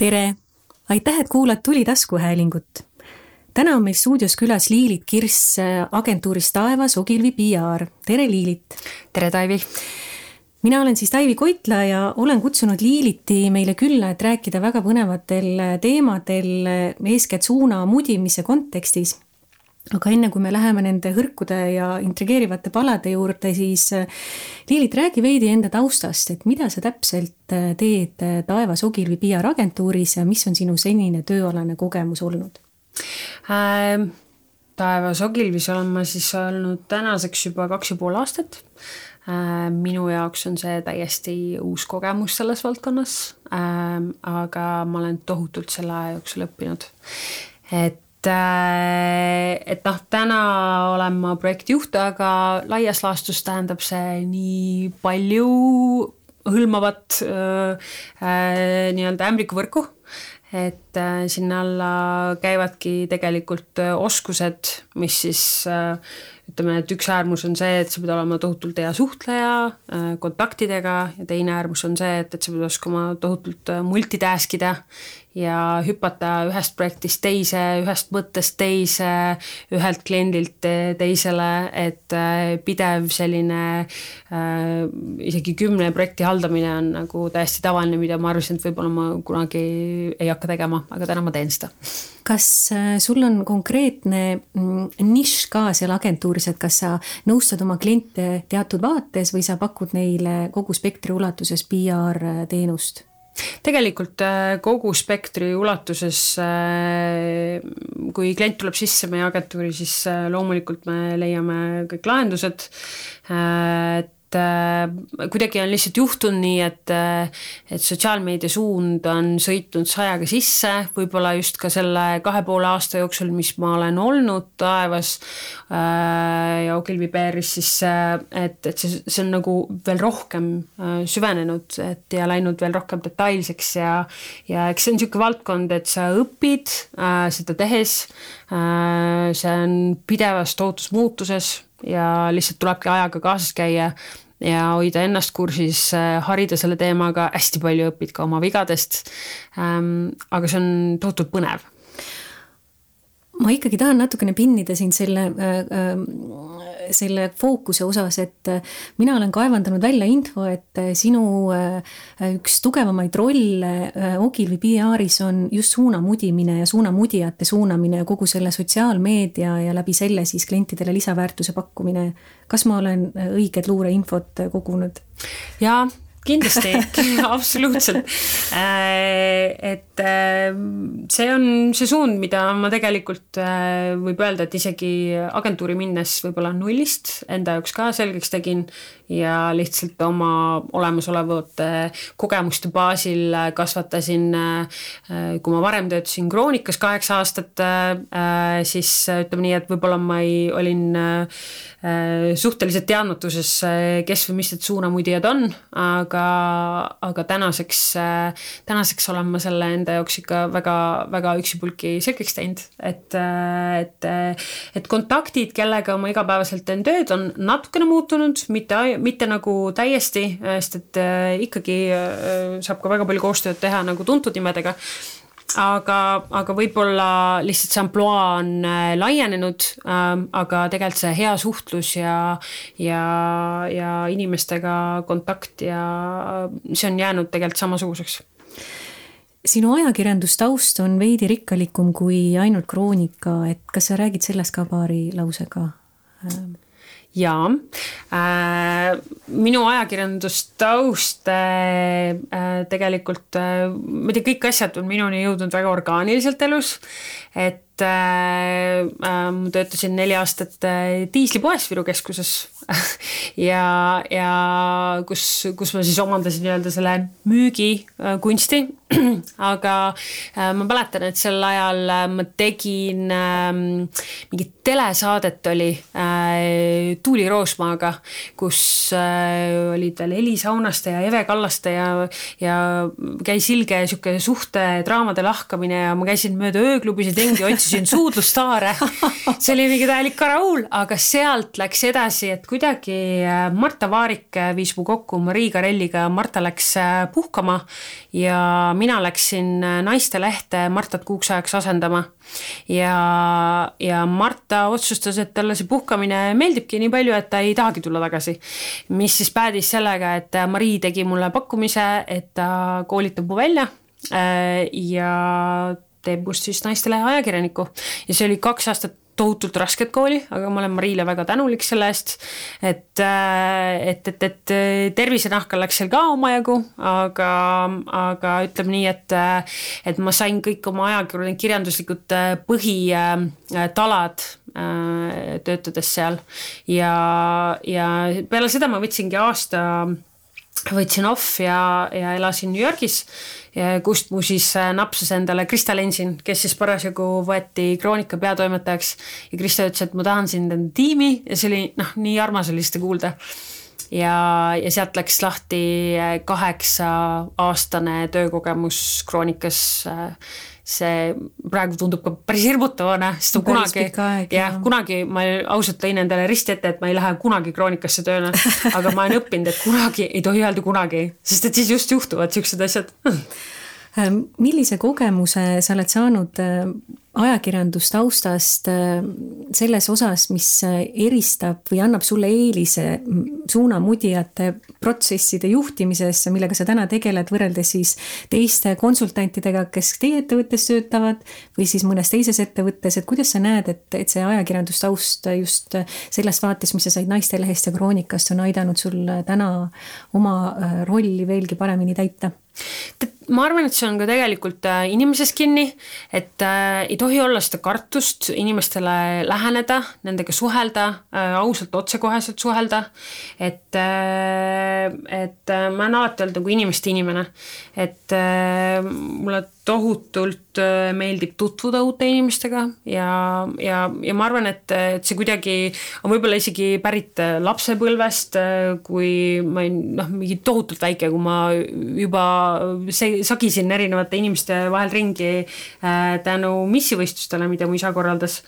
tere! aitäh, et kuulad Tuli taskuhäälingut. täna on meil stuudios külas Liilit Kirss agentuurist Taevas Ogilvy PR. tere, Liilit! tere, Taivi! mina olen siis Taivi Koitla ja olen kutsunud Liiliti meile külla, et rääkida väga põnevatel teemadel, eeskätt suuna mudimise kontekstis aga enne kui me läheme nende hõrkude ja intrigeerivate palade juurde, siis Liilit, räägi veidi enda taustast, et mida sa täpselt teed Taevas Ogilvy PR agentuuris ja mis on sinu senine tööalane kogemus olnud äh,? Taevas Ogilvys olen ma siis olnud tänaseks juba kaks ja pool aastat äh,. minu jaoks on see täiesti uus kogemus selles valdkonnas äh,, aga ma olen tohutult selle aja jooksul õppinud. et et, et noh, täna olen ma projektijuht, aga laias laastus tähendab see nii palju hõlmavat äh, äh, nii-öelda ämblikuvõrku, et äh, sinna alla käivadki tegelikult äh, oskused, mis siis äh, ütleme, et üks äärmus on see, et sa pead olema tohutult hea suhtleja äh, kontaktidega ja teine äärmus on see, et, et sa pead oskama tohutult äh, multitask ida ja hüpata ühest projektist teise, ühest mõttest teise, ühelt kliendilt teisele, et äh, pidev selline äh, isegi kümne projekti haldamine on nagu täiesti tavaline, mida ma arvasin, et võib-olla ma kunagi ei hakka tegema, aga täna ma teen seda kas sul on konkreetne mm, nišš ka seal agentuuris, et kas sa nõustad oma kliente teatud vaates või sa pakud neile kogu spektri ulatuses PR teenust? Tegelikult äh, kogu spektri ulatuses, äh, kui klient tuleb sisse meie agentuuri, siis loomulikult me leiame kõik lahendused, et äh, kuidagi on lihtsalt juhtunud nii, et, äh, et sotsiaalmeedia suund on sõitnud sajaga sisse, võib-olla just ka selle kahe poole aasta jooksul, mis ma olen olnud taevas äh, ja Ogilvy PR-is, siis äh, et, et see, see on nagu veel rohkem äh, süvenenud, et ja läinud veel rohkem detailseks ja ja eks see on niisugune valdkond, et sa õpid äh, seda tehes äh,, see on pidevas tohutus muutuses ja lihtsalt tulebki ajaga kaasas käia ja hoida ennast kursis, äh, harida selle teemaga, hästi palju õpid ka oma vigadest. Ähm, aga see on tohutult põnev ma ikkagi tahan natukene pinnida sind selle äh, äh selle fookuse osas, et äh, mina olen kaevandanud välja info, et äh, sinu äh, üks tugevamaid rolle Ogilvy PR-is on just suunamudimine ja suunamudijate suunamine ja kogu selle sotsiaalmeedia ja läbi selle siis klientidele lisaväärtuse pakkumine. kas ma olen õiget luureinfot kogunud? jaa, kindlasti absoluutselt. et see on see suund, mida ma tegelikult võib öelda, et isegi agentuuri minnes võib-olla nullist enda jaoks ka selgeks tegin ja lihtsalt oma olemasolevate kogemuste baasil kasvatasin, kui ma varem töötasin Kroonikas kaheksa aastat, siis ütleme nii, et võib-olla ma ei, olin suhteliselt teadmatuses, kes või mis need suunamudijad on, aga, aga tänaseks, tänaseks olen ma selle enda jaoks ikka väga, väga üksipulgi selgeks teinud, et, et, et kontaktid, kellega ma igapäevaselt teen tööd, on natukene muutunud, mitte mitte nagu täiesti, sest et äh, ikkagi äh, saab ka väga palju koostööd teha nagu tuntud nimedega aga, aga võib-olla lihtsalt see ampluaa on äh, laienenud ähm,, aga tegelikult see hea suhtlus ja, ja, ja inimestega kontakt ja see on jäänud tegelikult samasuguseks sinu ajakirjandustaust on veidi rikkalikum kui ainult kroonika, et kas sa räägid sellest ka paari lausega? Jaa. Äh,, minu ajakirjandustaust äh, äh, tegelikult äh,, ma ei tea, kõik asjad on minuni jõudnud väga orgaaniliselt elus, et äh, äh, ma töötasin neli aastat äh, diislipoes Viru keskuses ja, ja kus, kus ma siis omandasin nii-öelda selle müügikunsti äh,, aga äh, ma mäletan, et sel ajal äh, ma tegin äh, mingit telesaadet oli äh, Tuuli Roosmaaga, kus olid veel Heli Saunaste ja Eve Kallaste ja, ja käis ilge sihuke suhtedraamade lahkamine ja ma käisin mööda ööklubisid ringi, otsisin suudlusstaare. see oli mingi täielik karahuul, aga sealt läks edasi, et kuidagi Marta Vaarik viis mu kokku Marii Karelliga, Marta läks puhkama ja mina läksin naistelehte Martat kuuks ajaks asendama. Ja, ja Marta otsustas, et talle see puhkamine meeldibki nii palju, et ta ei tahagi tulla tagasi. mis siis päädis sellega, et Marii tegi mulle pakkumise, et ta koolitab mu välja äh, ja teeb must siis naistelehe ajakirjaniku. Ja see oli kaks aastat tohutult rasket kooli, aga ma olen Mariile väga tänulik selle eest. et, äh, et, et, et tervisenahka läks seal ka omajagu, aga, aga ütleme nii, et, et ma sain kõik oma ajakirjanduslikud äh, põhitalad äh, töötades seal ja, ja peale seda ma võtsingi aasta võtsin off ja, ja elasin New Yorgis kust mu siis äh, napsas endale Krista Lensin, kes siis parasjagu võeti Kroonika peatoimetajaks ja Krista ütles, et ma tahan sind enda tiimi ja see oli noh, nii armas oli seda kuulda. ja, ja sealt läks lahti äh, kaheksa aastane töökogemus Kroonikas äh, see praegu tundub ka päris hirmutavana, sest ma kunagi, jah, kunagi ma ausalt tõin endale risti ette, et ma ei lähe kunagi kroonikasse tööle, aga ma olen õppinud, et kunagi ei tohi öelda kunagi, sest et siis just juhtuvad siuksed asjad. Millise kogemuse sa oled saanud ajakirjandustaustast äh, selles osas, mis äh, eristab või annab sulle eelise suunamudijate protsesside juhtimises, millega sa täna tegeled, võrreldes siis teiste konsultantidega, kes teie ettevõttes töötavad või siis mõnes teises ettevõttes, et kuidas sa näed, et, et see ajakirjandustaust just selles vaates, mis sa said Naistelehest ja Kroonikast, on aidanud sul täna oma äh, rolli veelgi paremini täita? Ma arvan, et see on ka tegelikult inimesest kinni, et äh, ei tohi olla seda kartust inimestele läheneda, nendega suhelda äh,, ausalt, otsekoheselt suhelda. et äh,, et äh, ma olen alati olnud nagu inimeste inimene, et äh, mulle tohutult äh, meeldib tutvuda uute inimestega ja, ja, ja ma arvan, et, et see kuidagi on võib-olla isegi pärit äh, lapsepõlvest, äh, kui ma olin noh, mingi tohutult väike, kui ma juba see, sagisin erinevate inimeste vahel ringi äh, tänu missivõistlustele, mida mu isa korraldas.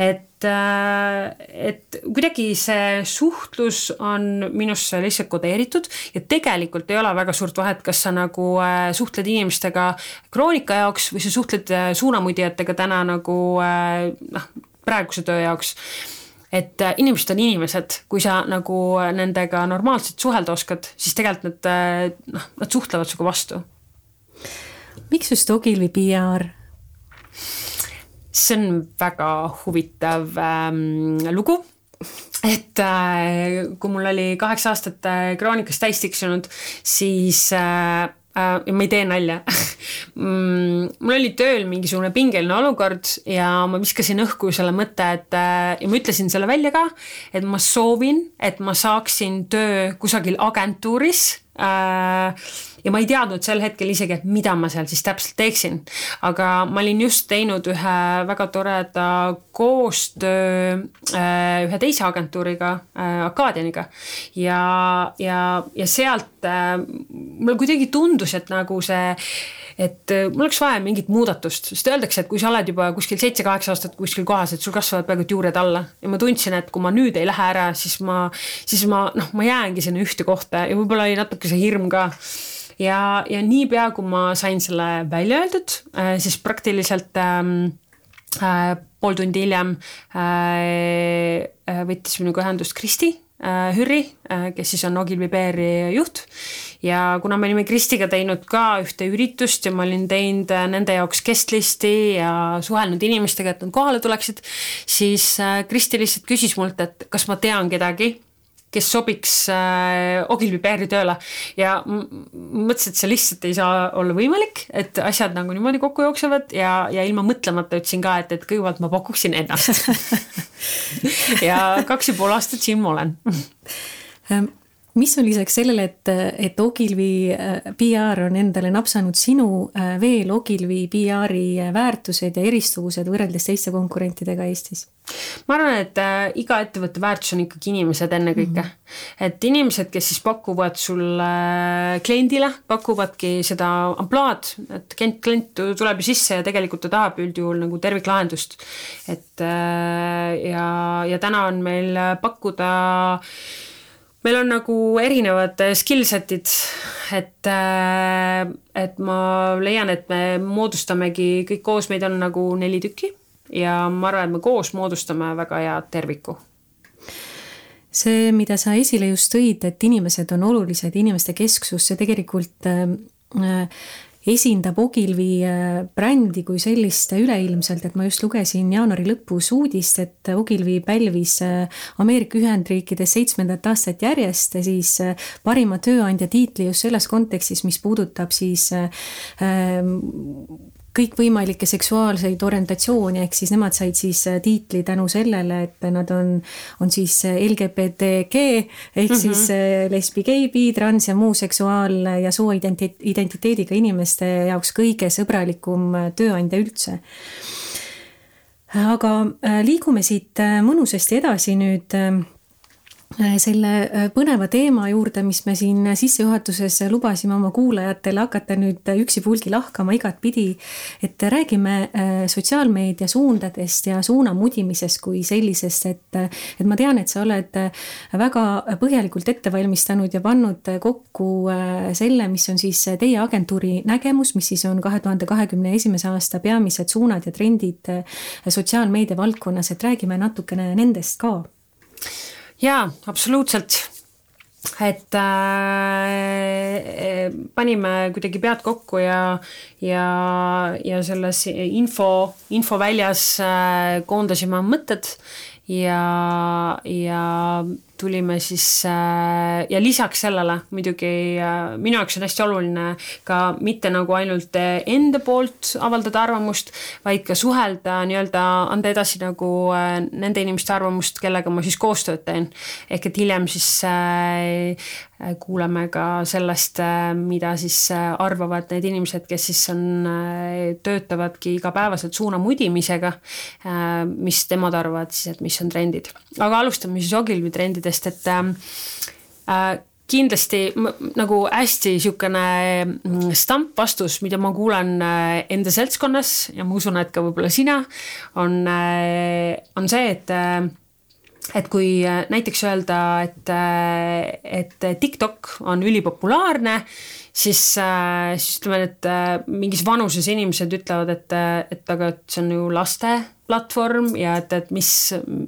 et et kuidagi see suhtlus on minusse lihtsalt kodeeritud ja tegelikult ei ole väga suurt vahet, kas sa nagu suhtled inimestega kroonika jaoks või sa suhtled äh, suunamudjatega täna nagu äh, noh, praeguse töö jaoks et äh, inimesed on inimesed, kui sa nagu nendega normaalselt suhelda oskad, siis tegelikult nad noh, nad suhtlevad sinuga vastu. miks just Ogilvy PR? See on väga huvitav ähm, lugu. et äh, kui mul oli kaheksa aastat äh, kroonikas täis tiksunud, siis äh, Äh, ja ma ei tee nalja. Mm, mul oli tööl mingisugune pingeline olukord ja ma viskasin õhku selle mõtte, et äh, ja ma ütlesin selle välja ka, et ma soovin, et ma saaksin töö kusagil agentuuris äh, ja ma ei teadnud sel hetkel isegi, et mida ma seal siis täpselt teeksin. aga ma olin just teinud ühe väga toreda koostöö äh, ühe teise agentuuriga äh,, Acadianiga. ja, ja, ja sealt äh, mulle kuidagi tundus, et nagu see et mul oleks vaja mingit muudatust, sest öeldakse, et kui sa oled juba kuskil seitse-kaheksa aastat kuskil kohas, et sul kasvavad peaaegu et juured alla ja ma tundsin, et kui ma nüüd ei lähe ära, siis ma, siis ma noh, ma jäängi sinna ühte kohta ja võib-olla oli natuke see hirm ka ja, ja niipea, kui ma sain selle välja öeldud, äh, siis praktiliselt ähm, äh, pool tundi hiljem äh, äh, võttis minuga ühendust Kristi äh, Hürri äh,, kes siis on Ogilvy PR-i juht. ja kuna me olime Kristiga teinud ka ühte üritust ja ma olin teinud nende jaoks guest list'i ja suhelnud inimestega, et nad kohale tuleksid, siis Kristi lihtsalt küsis mult, et kas ma tean kedagi kes sobiks äh, Ogilvy PR-i tööle. Ja mõtlesin, et see lihtsalt ei saa olla võimalik, et asjad nagu niimoodi kokku jooksevad ja, ja ilma mõtlemata ütlesin ka, et, et kõigepealt ma pakuksin ennast. Ja kaks ja pool aastat siin ma olen mis on lisaks sellele, et, et Ogilvy äh, PR on endale napsanud sinu äh, veel Ogilvy PR-i väärtused ja eristuvused võrreldes teiste konkurentidega Eestis? ma arvan, et äh, iga ettevõtte väärtus on ikkagi inimesed ennekõike mm. -hmm. et inimesed, kes siis pakuvad sulle äh, kliendile, pakuvadki seda ampluaad, et klient, klient tuleb ju sisse ja tegelikult ta tahab üldjuhul nagu terviklahendust. et äh, ja, ja täna on meil pakkuda meil on nagu erinevad skill set'id, et, et ma leian, et me moodustamegi kõik koos, meid on nagu neli tükki ja ma arvan, et me koos moodustame väga hea terviku. See, mida sa esile just tõid, et inimesed on olulised, inimeste kesksus, see tegelikult äh, esindab Ogilvy äh, brändi kui sellist üleilmselt, et ma just lugesin jaanuari lõpus uudist, et Ogilvy pälvis äh, Ameerika Ühendriikides seitsmendat aastat järjest siis äh, parima tööandja tiitli just selles kontekstis, mis puudutab siis kõikvõimalikke seksuaalseid orientatsioone, ehk siis nemad said siis äh, tiitli tänu sellele, et nad on, on siis äh, LGBTG ehk mm -hmm. siis äh, lesbi, gei, bi, trans ja muu seksuaal- ja sooidentiteediga inimeste jaoks kõige sõbralikum tööandja üldse. aga liigume siit mõnusasti edasi nüüd selle äh, põneva teema juurde, mis me siin sissejuhatuses lubasime oma kuulajatele hakata nüüd üksipulgi lahkama igatpidi. et räägime äh, sotsiaalmeedia suundadest ja suunamudimisest kui sellisest, et, et ma tean, et sa oled väga põhjalikult ette valmistanud ja pannud kokku selle, mis on siis teie agentuuri nägemus, mis siis on kahe tuhande kahekümne esimese aasta peamised suunad ja trendid sotsiaalmeedia valdkonnas, et räägime natukene nendest ka jaa, absoluutselt. Et äh, panime kuidagi pead kokku ja, ja, ja selles info, infoväljas äh, koondasime mõtted ja, ja tulime siis äh, ja lisaks sellele muidugi äh, minu jaoks on hästi oluline ka mitte nagu ainult enda poolt avaldada arvamust, vaid ka suhelda nii-öelda, anda edasi nagu äh, nende inimeste arvamust, kellega ma siis koostööd teen. ehk et hiljem siis kuuleme ka sellest, mida siis arvavad need inimesed, kes siis on, töötavadki igapäevaselt suunamudimisega, mis temad arvavad siis, et mis on trendid. aga alustame siis Ogilvy trendidest mõtetest, et ähm, äh, kindlasti nagu hästi niisugune mm, stamp vastus, mida ma kuulen äh, enda seltskonnas ja ma usun, et ka võib-olla sina, on, äh, on see, et et kui näiteks öelda, et, et TikTok on ülipopulaarne, siis, siis ütleme, et mingis vanuses inimesed ütlevad, et, et aga et see on ju laste platvorm ja et, et mis,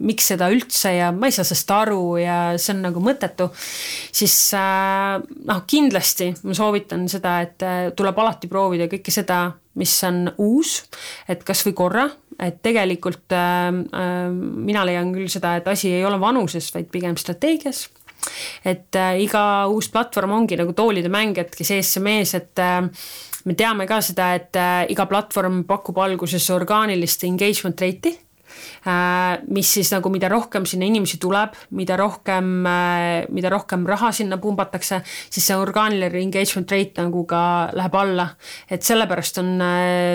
miks seda üldse ja ma ei saa sellest aru ja see on nagu mõttetu, siis äh, noh, kindlasti ma soovitan seda, et äh, tuleb alati proovida kõike seda, mis on uus, et kasvõi korra, et tegelikult äh, äh, mina leian küll seda, et asi ei ole vanuses, vaid pigem strateegias et äh, iga uus platvorm ongi nagu toolide mäng, et kes ees, see mees, et äh, me teame ka seda, et äh, iga platvorm pakub alguses orgaanilist engagement rate'i mis siis nagu, mida rohkem sinna inimesi tuleb, mida rohkem, mida rohkem raha sinna pumbatakse, siis see orgaaniline engagement rate nagu ka läheb alla. et sellepärast on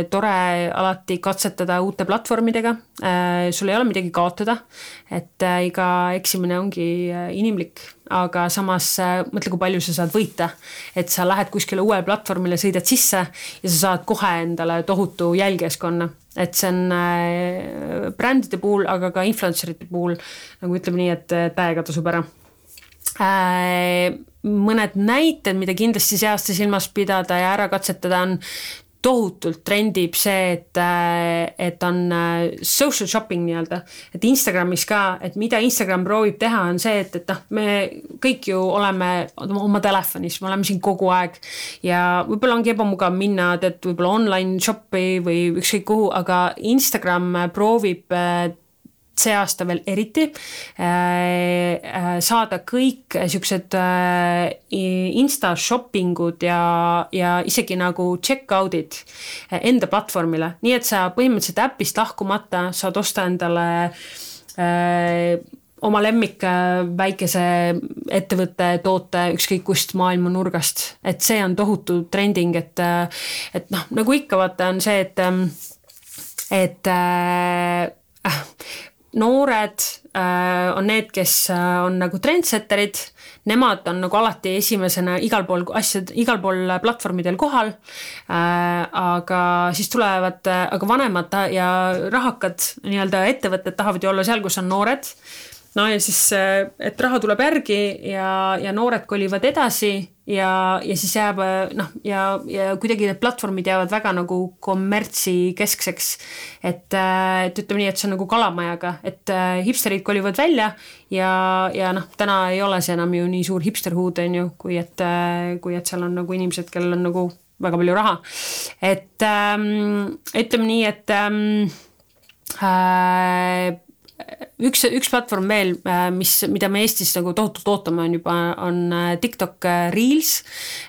tore alati katsetada uute platvormidega, sul ei ole midagi kaotada, et iga eksimine ongi inimlik aga samas mõtle, kui palju sa saad võita. et sa lähed kuskile uuele platvormile, sõidad sisse ja sa saad kohe endale tohutu jälgijaskonna et see on äh, brändide puhul, aga ka influencer ite puhul nagu ütleme nii, et täiega tasub ära äh, mõned näited, mida kindlasti see aasta silmas pidada ja ära katsetada, on tohutult trendib see, et, äh, et on äh, social shopping nii-öelda, et Instagramis ka, et mida Instagram proovib teha, on see, et, et noh, me kõik ju oleme oma telefonis, me oleme siin kogu aeg. Ja võib-olla ongi ebamugav minna, tead, võib-olla online shop'i või ükskõik kuhu, aga Instagram proovib äh, see aasta veel eriti, äh, äh, saada kõik siuksed äh, insta shopping ud ja, ja isegi nagu check-out'id enda platvormile, nii et sa põhimõtteliselt äpist lahkumata saad osta endale oma lemmik väikese ettevõtte, toote ükskõik kust maailma nurgast, et see on tohutu trending, et, et noh, nagu ikka vaata, on see, et, et äh, noored äh, on need, kes äh, on nagu trendsetterid nemad on nagu alati esimesena igal pool asjad, igal pool platvormidel kohal äh,. aga siis tulevad, aga vanemad ja rahakad nii-öelda ettevõtted tahavad ju olla seal, kus on noored no ja siis, et raha tuleb järgi ja, ja noored kolivad edasi ja, ja siis jääb noh, ja, ja kuidagi need platvormid jäävad väga nagu kommertsikeskseks. et, et ütleme nii, et see on nagu kalamajaga, et hipsterid kolivad välja ja, ja noh, täna ei ole see enam ju nii suur hipsterhuud, on ju, kui et, kui et seal on nagu inimesed, kellel on nagu väga palju raha. et ähm, ütleme nii, et ähm, äh, üks, üks platvorm veel, äh, mis, mida me Eestis nagu tohutult ootame, on juba, on äh, TikTok äh, Reels.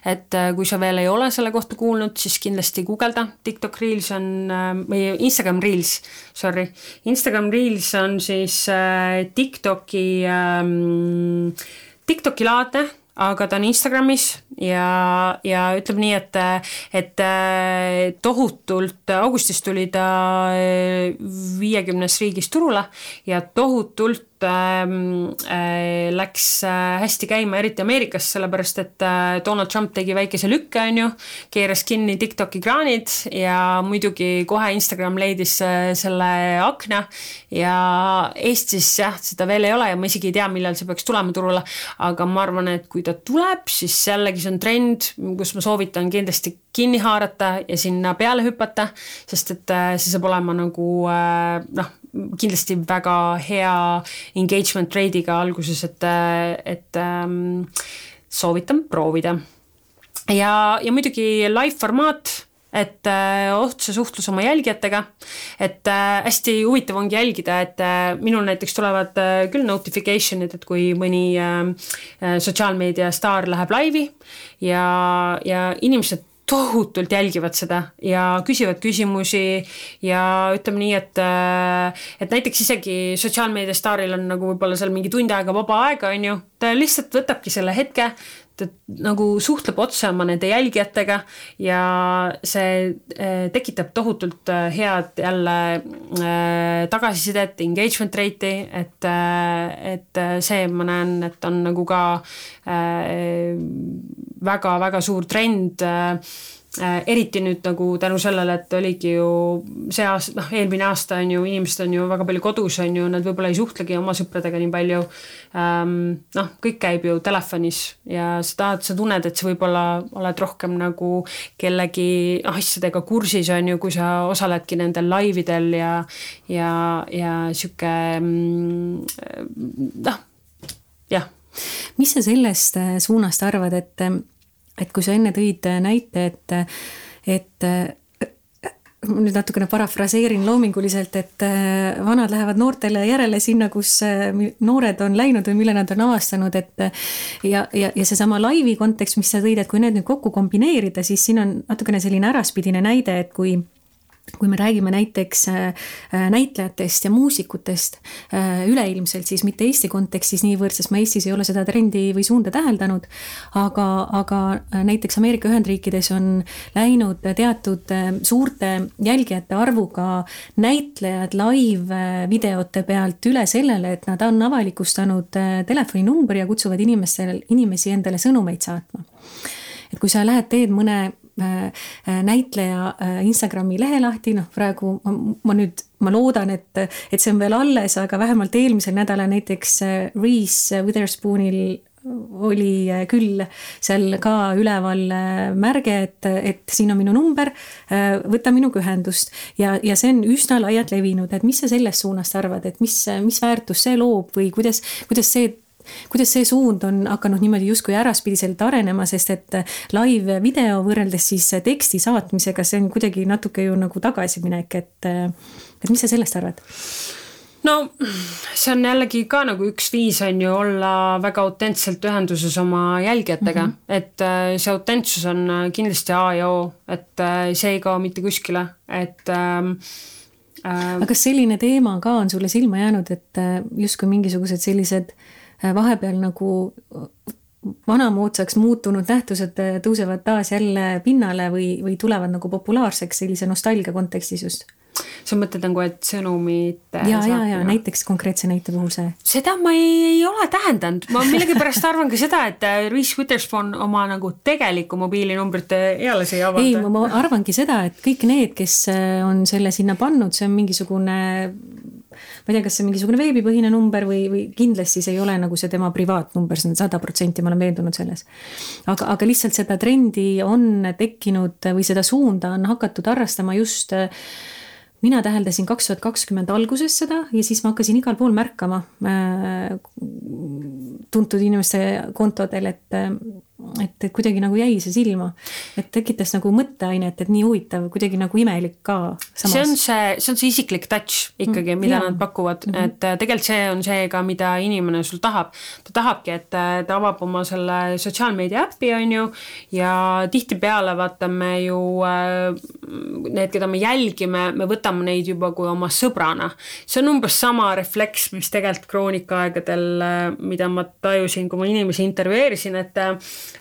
et kui sa veel ei ole selle kohta kuulnud, siis kindlasti guugelda, TikTok Reels on, või Instagram Reels, sorry. Instagram Reels on siis TikToki ähm,, TikToki laadne aga ta on Instagramis ja, ja ütleme nii, et, et tohutult, augustis tuli ta viiekümnes riigis turule ja tohutult Ähm, äh, läks äh, hästi käima, eriti Ameerikas, sellepärast et äh, Donald Trump tegi väikese lükke, on ju, keeras kinni TikToki kraanid ja muidugi kohe Instagram leidis selle akna ja Eestis jah, seda veel ei ole ja ma isegi ei tea, millal see peaks tulema turule, aga ma arvan, et kui ta tuleb, siis jällegi see on trend, kus ma soovitan kindlasti kinni haarata ja sinna peale hüpata, sest et see saab olema nagu noh, kindlasti väga hea engagement rate'iga alguses, et, et ähm, soovitan proovida. ja, ja muidugi live formaat et äh, otse suhtlus oma jälgijatega, et äh, hästi huvitav ongi jälgida, et äh, minul näiteks tulevad küll notification'id, et kui mõni äh, äh sotsiaalmeedia staar läheb laivi ja, ja inimesed tohutult jälgivad seda ja küsivad küsimusi ja ütleme nii, et äh, et näiteks isegi sotsiaalmeedia staaril on nagu võib-olla seal mingi tund aega vaba aega, on ju, ta lihtsalt võtabki selle hetke, ta nagu suhtleb otse oma nende jälgijatega ja see äh, tekitab tohutult äh, head jälle tagasisidet, engagement rate'i, et, et see ma näen, et on nagu ka väga-väga suur trend äh, eriti nüüd nagu tänu sellele, et oligi ju see aasta, noh, eelmine aasta on ju, inimesed on ju väga palju kodus, on ju, nad võib-olla ei suhtlegi oma sõpradega nii palju ähm,. noh, kõik käib ju telefonis ja sa tahad, sa tunned, et sa võib-olla oled rohkem nagu kellegi asjadega kursis, on ju, kui sa osaledki nendel laividel ja, ja, ja sihuke mm, noh, jah mis sa sellest äh, suunast arvad, et, et kui sa enne tõid äh, näite, et, et äh, nüüd natukene parafraseerin loominguliselt, et vanad lähevad noortele järele sinna, kus noored on läinud või mille nad on avastanud, et ja, ja, ja seesama laivi kontekst, mis sa tõid, et kui need nüüd kokku kombineerida, siis siin on natukene selline äraspidine näide, et kui kui me räägime näiteks äh, äh, näitlejatest ja muusikutest äh, üleilmselt, siis mitte Eesti kontekstis niivõrd, sest ma Eestis ei ole seda trendi või suunda täheldanud, aga, aga näiteks Ameerika Ühendriikides on läinud teatud suurte jälgijate arvuga näitlejad live-videote pealt üle sellele, et nad on avalikustanud telefoninumbri ja kutsuvad inimestel, inimesi endale sõnumeid saatma. Et kui sa lähed, teed mõne näitleja äh, Instagrami lehe lahti, noh praegu ma, ma nüüd, ma loodan, et, et see on veel alles, aga vähemalt eelmisel nädalal näiteks Reese Witherspoonil oli küll seal ka üleval märge, et, et siin on minu number, võta minuga ühendust. Ja, ja see on üsna laialt levinud, et mis sa sellest suunast arvad, et mis, mis väärtust see loob või kuidas, kuidas see kuidas see suund on hakanud niimoodi justkui äraspidiselt arenema, sest et live video võrreldes siis teksti saatmisega, see on kuidagi natuke ju nagu tagasiminek, et, et mis sa sellest arvad? no see on jällegi ka nagu üks viis on ju olla väga autentselt ühenduses oma jälgijatega mm, -hmm. et äh, see autentsus on äh, kindlasti A ja O, et äh, see ei kao mitte kuskile, et ähm, aga kas selline teema ka on sulle silma jäänud, et justkui mingisugused sellised vahepeal nagu vanamoodsaks muutunud nähtused tõusevad taas jälle pinnale või, või tulevad nagu populaarseks sellise nostalgia kontekstis just? Sa mõtled nagu, et sõnumit. ja, ja, ja näiteks konkreetse näite puhul see. seda ma ei, ei ole tähendanud, ma millegipärast arvan ka seda, et äh, Reese Witherspoon oma nagu tegelikku mobiilinumbrit eales ei avalda. ei, ma arvangi seda, et kõik need, kes äh, on selle sinna pannud, see on mingisugune ma ei tea, kas see on mingisugune veebipõhine number või, või kindlasti see ei ole nagu see tema privaatnumber, see on sada protsenti, ma olen veendunud selles. aga, aga lihtsalt seda trendi on tekkinud või seda suunda on hakatud harrastama just äh, mina täheldasin kaks tuhat kakskümmend alguses seda ja siis ma hakkasin igal pool märkama äh, tuntud inimeste kontodel, et et, kuidagi nagu jäi see silma, et tekitas nagu mõtteainet, et nii huvitav, kuidagi nagu imelik ka. see on see, see on see isiklik touch ikkagi, mida ja. nad pakuvad mm, -hmm. et äh, tegelikult see on see ka, mida inimene sul tahab. ta tahabki, et äh, ta avab oma selle sotsiaalmeedia äppi, on ju, ja tihtipeale vaatame ju äh, need, keda me jälgime, me võtame neid juba kui oma sõbrana. see on umbes sama refleks, mis tegelikult kroonikaaegadel, mida ma tajusin, kui ma inimesi intervjueerisin, et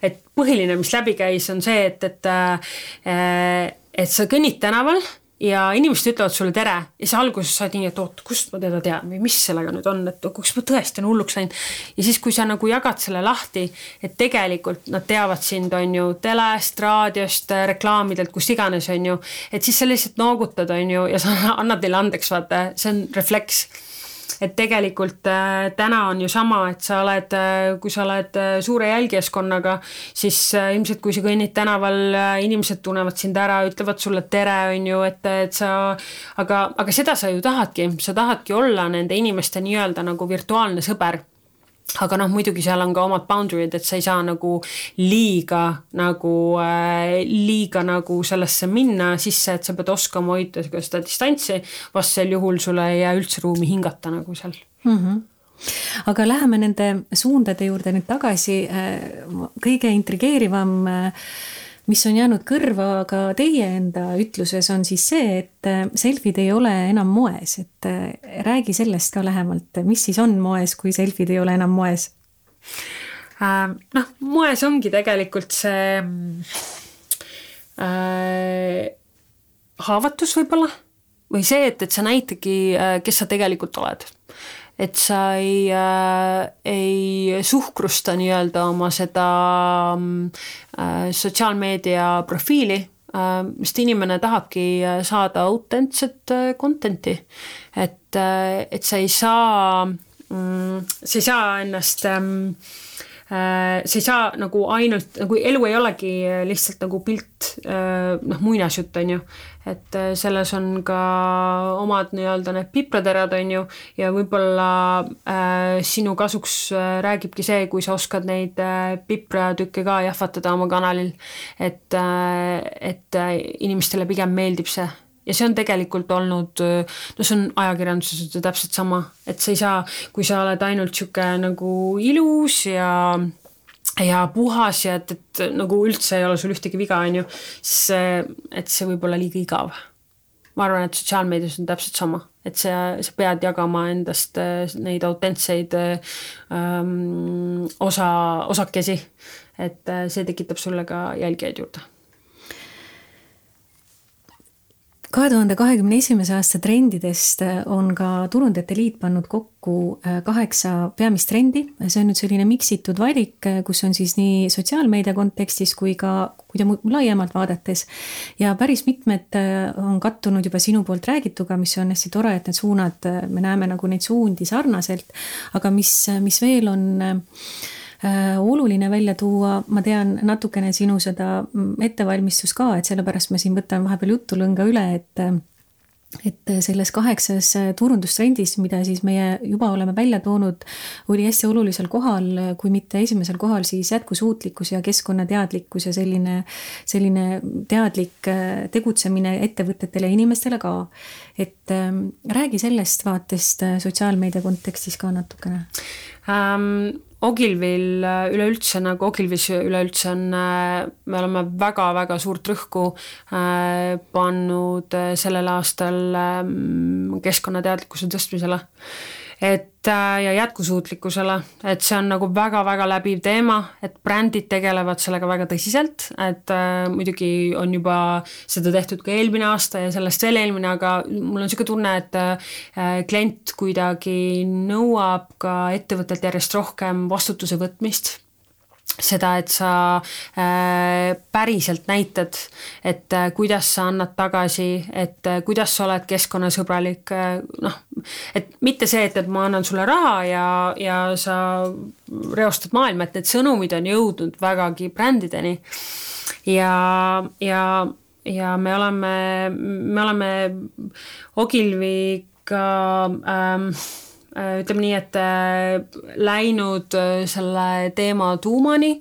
et põhiline, mis läbi käis, on see, et, et äh, et sa kõnnid tänaval ja inimesed ütlevad sulle tere ja siis alguses sa oled nii, et oot, kust ma teda tean või mis sellega nüüd on, et kas ma tõesti olen hulluks läinud. ja siis, kui sa nagu jagad selle lahti, et tegelikult nad teavad sind, on ju, telest, raadiost, reklaamidelt, kust iganes, on ju, et siis sa lihtsalt noogutad, on ju, ja sa annad neile andeks, vaata, see on refleks et tegelikult äh, täna on ju sama, et sa oled äh,, kui sa oled äh, suure jälgijaskonnaga, siis äh, ilmselt kui sa kõnnid tänaval äh,, inimesed tunnevad sind ära, ütlevad sulle tere, on ju, et, et sa, aga, aga seda sa ju tahadki, sa tahadki olla nende inimeste nii-öelda nagu virtuaalne sõber aga noh, muidugi seal on ka omad boundary'd, et sa ei saa nagu liiga nagu äh,, liiga nagu sellesse minna sisse, et sa pead oskama hoida seda distantsi, vastasel juhul sul ei jää üldse ruumi hingata nagu seal mm. -hmm aga läheme nende suundade juurde nüüd tagasi, äh, kõige intrigeerivam äh, mis on jäänud kõrva ka teie enda ütluses, on siis see, et äh, selfid ei ole enam moes, et äh, räägi sellest ka lähemalt, mis siis on moes, kui selfid ei ole enam moes? Äh, noh, moes ongi tegelikult see äh, haavatus võib-olla või see, et, et sa näitadki, kes sa tegelikult oled et sa ei äh,, ei suhkrusta nii-öelda oma seda äh, sotsiaalmeedia profiili äh,, sest inimene tahabki äh, saada autentset äh, content'i. et äh,, et sa ei saa mm,, sa ei saa ennast ähm, äh, sa ei saa nagu ainult, nagu elu ei olegi lihtsalt nagu pilt, äh, noh, muinasjutt, on ju et äh, selles on ka omad nii-öelda need pipraterad, on ju, ja võib-olla äh, sinu kasuks äh, räägibki see, kui sa oskad neid äh, pipratükke ka jahvatada oma kanalil. et äh,, et äh, inimestele pigem meeldib see ja see on tegelikult olnud, no see on ajakirjanduses täpselt sama, et sa ei saa, kui sa oled ainult sihuke nagu ilus ja ja puhas ja et, et nagu üldse ei ole sul ühtegi viga, on ju, siis et see võib olla liiga igav. ma arvan, et sotsiaalmeedias on täpselt sama, et sa, sa pead jagama endast neid autentseid ähm, osa, osakesi. et see tekitab sulle ka jälgijaid juurde kahe tuhande kahekümne esimese aasta trendidest äh, on ka Turundajate Liit pannud kokku äh, kaheksa peamist trendi. see on nüüd selline miksitud valik, äh, kus on siis nii sotsiaalmeedia kontekstis kui ka, kui te laiemalt vaadates. ja päris mitmed on kattunud juba sinu poolt räägituga, mis on hästi tore, et need suunad, me näeme nagu neid suundi sarnaselt. aga mis, mis veel on Äh, oluline välja tuua, ma tean natukene sinu seda mm, ettevalmistust ka, et sellepärast ma siin võtan vahepeal jutulõnga üle, et et selles kaheksas turundustrendis, mida siis meie juba oleme välja toonud, oli hästi olulisel kohal, kui mitte esimesel kohal, siis jätkusuutlikkus ja keskkonnateadlikkus ja selline, selline teadlik äh, tegutsemine ettevõtetele ja inimestele ka. et ähm, räägi sellest vaatest äh, sotsiaalmeedia kontekstis ka natukene ähm,? Ogilvil üleüldse nagu Ogilvis üleüldse on, me oleme väga-väga suurt rõhku pannud sellel aastal keskkonnateadlikkuse tõstmisele et äh, ja jätkusuutlikkusele, et see on nagu väga-väga läbiv teema, et brändid tegelevad sellega väga tõsiselt, et äh, muidugi on juba seda tehtud ka eelmine aasta ja sellest veel eelmine, aga mul on niisugune tunne, et äh, klient kuidagi nõuab ka ettevõttelt järjest rohkem vastutuse võtmist seda, et sa äh, päriselt näitad, et äh, kuidas sa annad tagasi, et äh, kuidas sa oled keskkonnasõbralik noh, et mitte see, et, et ma annan sulle raha ja, ja sa reostad maailma, et need sõnumid on jõudnud vägagi brändideni. ja, ja, ja me oleme, me oleme Ogilviga ähm, Äh, ütleme nii, et äh, läinud äh, selle teema tuumani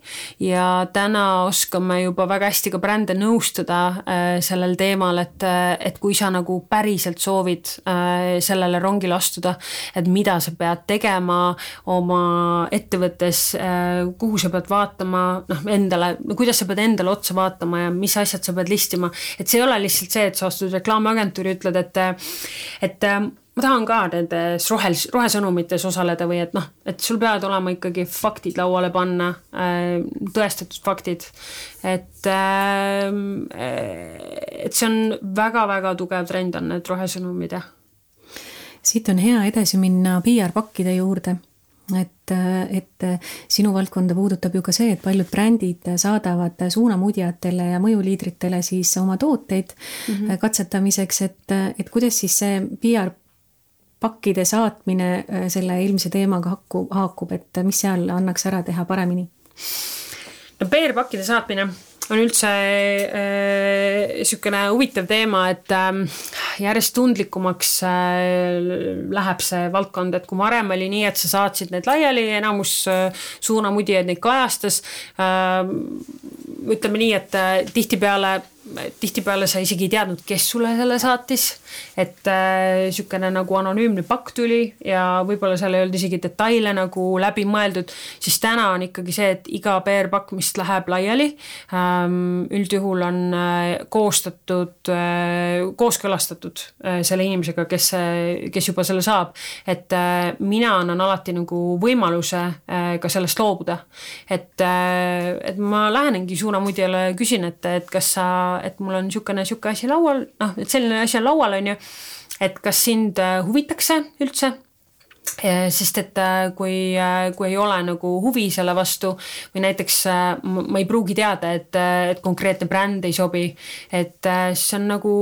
ja täna oskame juba väga hästi ka brände nõustada sellel teemal, et, et kui sa nagu päriselt soovid sellele rongile astuda, et mida sa pead tegema oma ettevõttes, kuhu sa pead vaatama, noh, endale, no kuidas sa pead endale otsa vaatama ja mis asjad sa pead listima, et see ei ole lihtsalt see, et sa astud reklaamiagentuuri, ütled, et et ma tahan ka nendes rohel, rohesõnumites osaleda või et noh, et sul peavad olema ikkagi faktid lauale panna, äh, tõestatud faktid. et, äh, et see on väga-väga tugev trend, on need rohesõnumid, jah. siit on hea edasi minna PR-pakkide juurde et, et sinu valdkonda puudutab ju ka see, et paljud brändid saadavad suunamudjatele ja mõjuliidritele siis oma tooteid mm -hmm. katsetamiseks, et, et kuidas siis see PR pakkide saatmine äh, selle eelmise teemaga hakku, haakub, et mis seal annaks ära teha paremini? no PR-pakkide saatmine on üldse niisugune äh, huvitav teema, et äh, järjest tundlikumaks äh, läheb see valdkond, et kui varem oli nii, et sa saatsid need laiali, enamus äh, suunamudijaid neid kajastas äh,, ütleme nii, et äh, tihtipeale tihtipeale sa isegi ei teadnud, kes sulle selle saatis, et niisugune äh, nagu anonüümne pakk tuli ja võib-olla seal ei olnud isegi detaile nagu läbi mõeldud, siis täna on ikkagi see, et iga PR-pakk, mis läheb laiali ähm,, üldjuhul on äh, koostatud äh,, kooskõlastatud äh, selle inimesega, kes, kes juba selle saab. et äh, mina annan alati nagu võimaluse äh, ka sellest loobuda. et, et ma lähenengi suunamudjale, küsin, et, et kas sa et mul on niisugune, niisugune asi laual, noh, et selline asi on laual, on ju, et kas sind äh, huvitaks see üldse sest et äh, kui, äh, kui ei ole nagu huvi selle vastu või näiteks ma ei pruugi teada, et, et konkreetne bränd ei sobi, et siis on nagu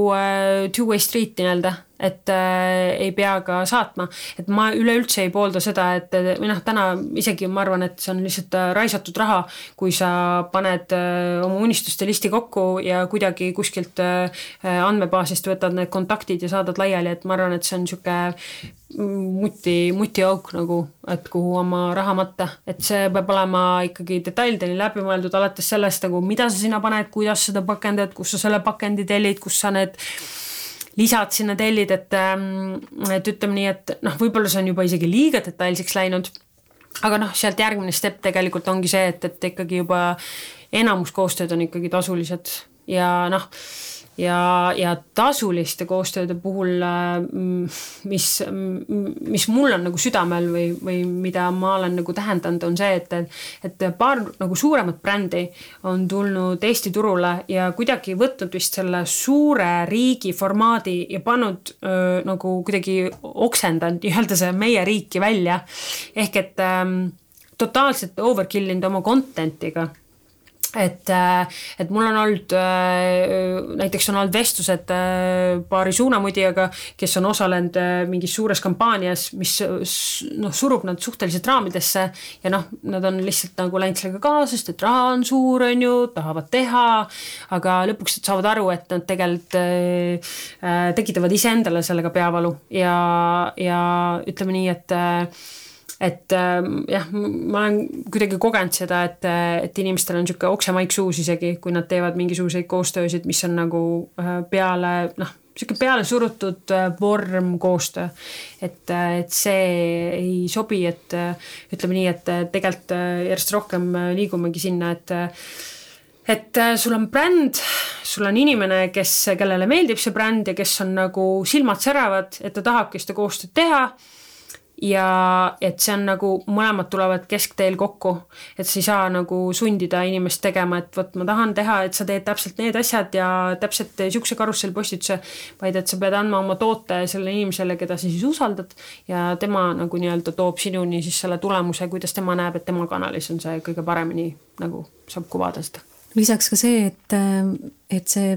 two-way street nii-öelda et äh, ei pea ka saatma, et ma üleüldse ei poolda seda, et või noh, täna isegi ma arvan, et see on lihtsalt äh, raisatud raha, kui sa paned äh, oma unistuste listi kokku ja kuidagi kuskilt äh, andmebaasist võtad need kontaktid ja saadad laiali, et ma arvan, et see on niisugune muti, mutiauk nagu, et kuhu oma raha matta, et see peab olema ikkagi detailideni läbi mõeldud, alates sellest nagu, mida sa sinna paned, kuidas seda pakendad, kus sa selle pakendi tellid, kus sa need lisad sinna tellid, et, ähm, et ütleme nii, et noh, võib-olla see on juba isegi liiga detailseks läinud. aga noh, sealt järgmine step tegelikult ongi see, et, et ikkagi juba enamus koostööd on ikkagi tasulised ja noh ja, ja tasuliste koostööde puhul, äh, mis, mis mul on nagu südamel või, või mida ma olen nagu tähendanud, on see, et, et paar nagu suuremat brändi on tulnud Eesti turule ja kuidagi võtnud vist selle suure riigi formaadi ja pannud öö, nagu kuidagi oksendanud nii-öelda see meie riiki välja. ehk et ähm, totaalselt overkill inud oma content'iga et, äh, et mul on olnud, äh, näiteks on olnud vestlused äh, paari suunamudijaga, kes on osalenud mingis suures kampaanias, mis noh, surub nad suhteliselt raamidesse ja noh, nad on lihtsalt nagu läinud sellega kaasa, sest et raha on suur, on ju, tahavad teha, aga lõpuks nad saavad aru, et nad tegelikult tekitavad iseendale sellega peavalu ja, ja ütleme nii, et et ähm, jah, ma olen kuidagi kogenud seda, et, et inimestel on niisugune oksemaik suus isegi, kui nad teevad mingisuguseid koostöösid, mis on nagu äh, peale noh, niisugune pealesurutud vorm koostöö. et, et see ei sobi, et ütleme nii, et tegelikult järjest rohkem liigumegi sinna, et et sul on bränd, sul on inimene, kes, kellele meeldib see bränd ja kes on nagu silmad säravad, et ta tahabki seda koostööd teha ja et see on nagu mõlemad tulevad keskteel kokku, et sa ei saa nagu sundida inimest tegema, et vot ma tahan teha, et sa teed täpselt need asjad ja täpselt niisuguse karussellpostituse, vaid et sa pead andma oma toote sellele inimesele, keda sa siis usaldad ja tema nagu nii-öelda toob sinuni siis selle tulemuse, kuidas tema näeb, et tema kanalis on see kõige paremini nagu saab kuvada seda. Lisaks ka see, et, et see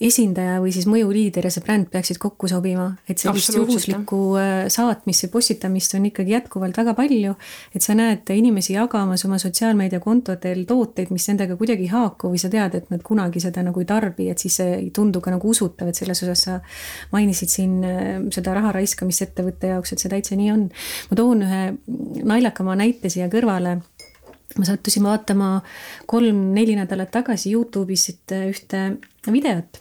esindaja või siis mõjuliider ja see bränd peaksid kokku sobima, et sellist juhuslikku äh, saatmist või postitamist on ikkagi jätkuvalt väga palju. et sa näed inimesi jagamas oma sotsiaalmeediakontodel tooteid, mis nendega kuidagi ei haaku või sa tead, et nad kunagi seda nagu ei tarbi, et siis see ei tundu ka nagu usutav, et selles osas sa mainisid siin äh, seda raha raiskamist ettevõtte jaoks, et see täitsa nii on. ma toon ühe naljakama näite siia kõrvale ma sattusin vaatama kolm-neli nädalat tagasi Youtube'is ühte videot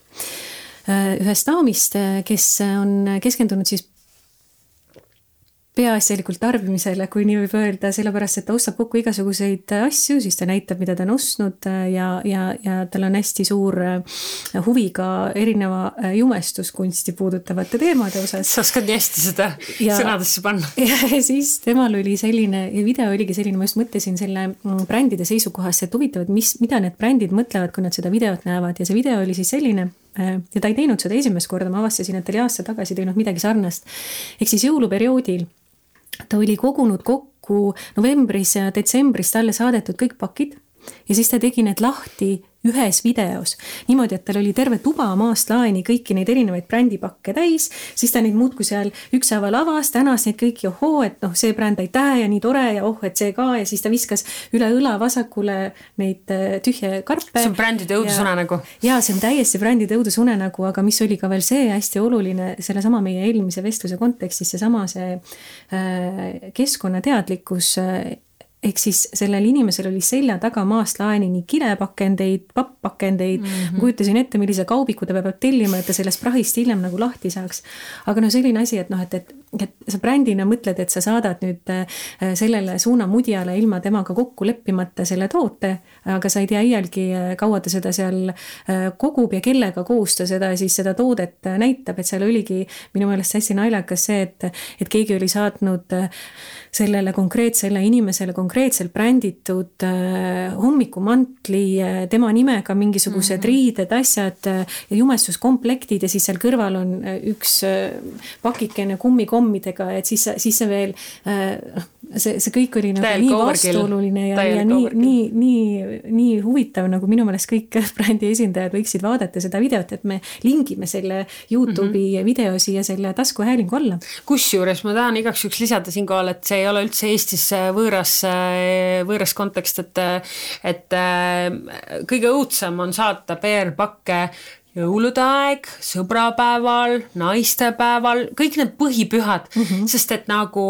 äh, ühest daamist, kes on keskendunud siis peaasjalikult tarbimisele, kui nii võib öelda, sellepärast et ta ostab kokku igasuguseid asju, siis ta näitab, mida ta on ostnud äh, ja, ja, ja tal on hästi suur äh, huvi ka erineva äh, jumestuskunsti puudutavate teemade osas. sa oskad nii hästi seda ja, sõnadesse panna. ja siis temal oli selline, video oligi selline, ma just mõtlesin selle mm, brändide seisukohast, et huvitav, et mis, mida need brändid mõtlevad, kui nad seda videot näevad ja see video oli siis selline ja ta ei teinud seda esimest korda, ma avastasin, et ta oli aasta tagasi teinud midagi sarnast. ehk siis jõuluperioodil ta oli kogunud kokku novembris ja detsembris talle saadetud kõik pakid ja siis ta tegi need lahti ühes videos. niimoodi, et tal oli terve tuba maast laeni kõiki neid erinevaid brändipakke täis, siis ta neid muudkui seal ükshaaval avas, tänas neid kõiki, ohoo, et noh, see bränd aitäh ja nii tore ja oh, et see ka ja siis ta viskas üle õla vasakule neid äh, tühje karpe. see on brändide õudusunenägu. ja see on täiesti brändide õudusunenägu, aga mis oli ka veel see hästi oluline sellesama meie eelmise vestluse kontekstis, seesama see äh, keskkonnateadlikkus äh, ehk siis sellel inimesel oli selja taga maast laeni nii kilepakendeid, papppakendeid mm, -hmm. ma kujutasin ette, millise kaubiku ta peab tellima, et ta sellest prahist hiljem nagu lahti saaks. aga noh, selline asi, et noh, et, et, et sa brändina mõtled, et sa saadad nüüd äh, sellele suunamudjale ilma temaga kokku leppimata selle toote, aga sa ei tea iialgi, äh, kaua ta seda seal äh, kogub ja kellega koos ta seda siis seda toodet näitab, et seal oligi minu meelest hästi naljakas see, et, et keegi oli saatnud sellele konkreetsele inimesele konkreetselt bränditud hommikumantli tema nimega mingisugused mm -hmm. riided, asjad ja jumestuskomplektid ja siis seal kõrval on üks pakikene kummikommidega, et siis, siis see veel noh, see, see kõik oli nagu Täiel nii vastuoluline ja, ja nii, nii, nii, nii huvitav, nagu minu meelest kõik brändi esindajad võiksid vaadata seda videot, et me lingime selle Youtube'i mm -hmm. video siia selle taskuhäälingu alla. kusjuures ma tahan igaks juhuks lisada siinkohal, et see ei ole üldse Eestis võõras, võõras kontekst, et et kõige õudsem on saata PR-pakke jõulude aeg, sõbrapäeval, naistepäeval, kõik need põhipühad mm, -hmm. sest et nagu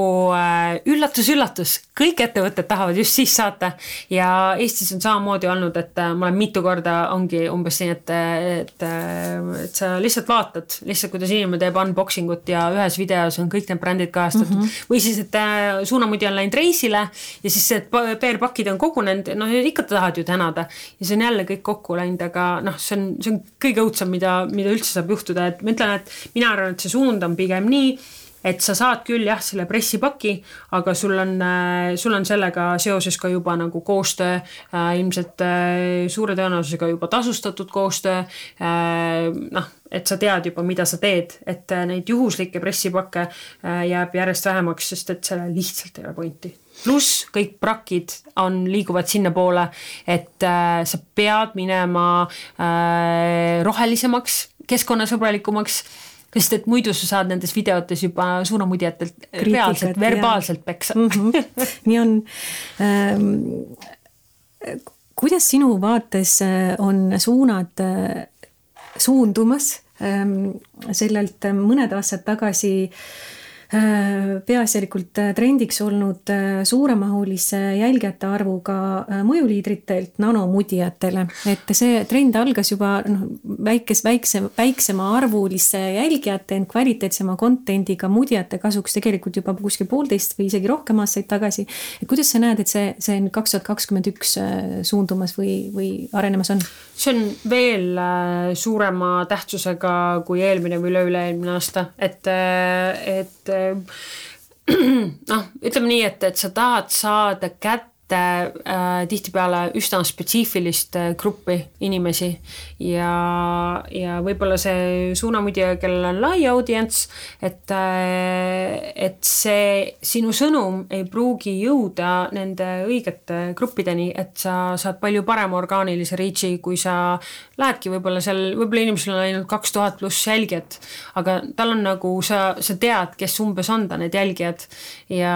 üllatus-üllatus äh,, kõik ettevõtted tahavad just siis saata. Ja Eestis on samamoodi olnud, et äh, ma olen mitu korda, ongi umbes nii, et, et, äh, et sa lihtsalt vaatad lihtsalt, kuidas inimene teeb unboxing ut ja ühes videos on kõik need brändid kajastatud. Mm -hmm. või siis, et äh, suunamudi on läinud reisile ja siis need PR-pakid on kogunenud, noh ikka tahad ju tänada. Ja see on jälle kõik kokku läinud, aga noh, see on, see on kõige õudsem, mida, mida üldse saab juhtuda, et ma ütlen, et mina arvan, et see suund on pigem nii et sa saad küll jah, selle pressipaki, aga sul on, äh, sul on sellega seoses ka juba nagu koostöö äh,, ilmselt äh, suure tõenäosusega juba tasustatud koostöö äh,, noh, et sa tead juba, mida sa teed, et äh, neid juhuslikke pressipakke äh, jääb järjest vähemaks, sest et sellel lihtsalt ei ole pointi. Pluss kõik prakid on, liiguvad sinnapoole, et äh, sa pead minema äh, rohelisemaks, keskkonnasõbralikumaks sest et muidu sa saad nendes videotes juba suunamudjatelt reaalselt verbaalselt peksa mm. -hmm. nii on ähm,. kuidas sinu vaates äh, on suunad äh, suundumas ähm, sellelt mõned aastad tagasi Äh, peaasjalikult äh, trendiks olnud äh, suuremahulise jälgijate arvuga mõjuliidritelt nanomudijatele. et see trend algas juba noh, väikes, väikse, väiksema arvuliste jälgijate, ent kvaliteetsema content'iga mudijate kasuks tegelikult juba kuskil poolteist või isegi rohkem aastaid tagasi. et kuidas sa näed, et see, see nüüd kaks tuhat kakskümmend üks suundumas või, või arenemas on? See on veel suurema tähtsusega kui eelmine või üle-üle-eelmine aasta, et, et noh, ütleme nii, et, et sa tahad saada kätte äh, tihtipeale üsna spetsiifilist äh, gruppi inimesi. Ja, ja võib-olla see suunamudija, kellel on lai audients, et äh,, et see sinu sõnum ei pruugi jõuda nende õigete gruppideni, et sa saad palju parema orgaanilise reach'i, kui sa lähedki võib-olla seal, võib-olla inimesel on ainult kaks tuhat pluss jälgijat, aga tal on nagu sa, sa tead, kes umbes on ta need jälgijad. Ja,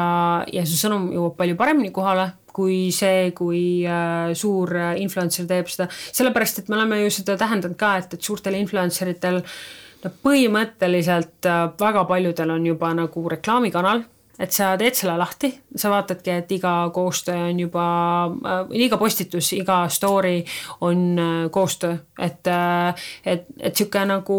ja see sõnum jõuab palju paremini kohale kui see, kui äh, suur äh, influencer teeb seda, sellepärast et me oleme ju seda tähendanud ka, et, et suurtel influencer itel no põhimõtteliselt äh, väga paljudel on juba nagu reklaamikanal et sa teed selle lahti, sa vaatadki, et iga koostöö on juba äh,, iga postitus, iga story on äh, koostöö, et äh,, et, et sihuke nagu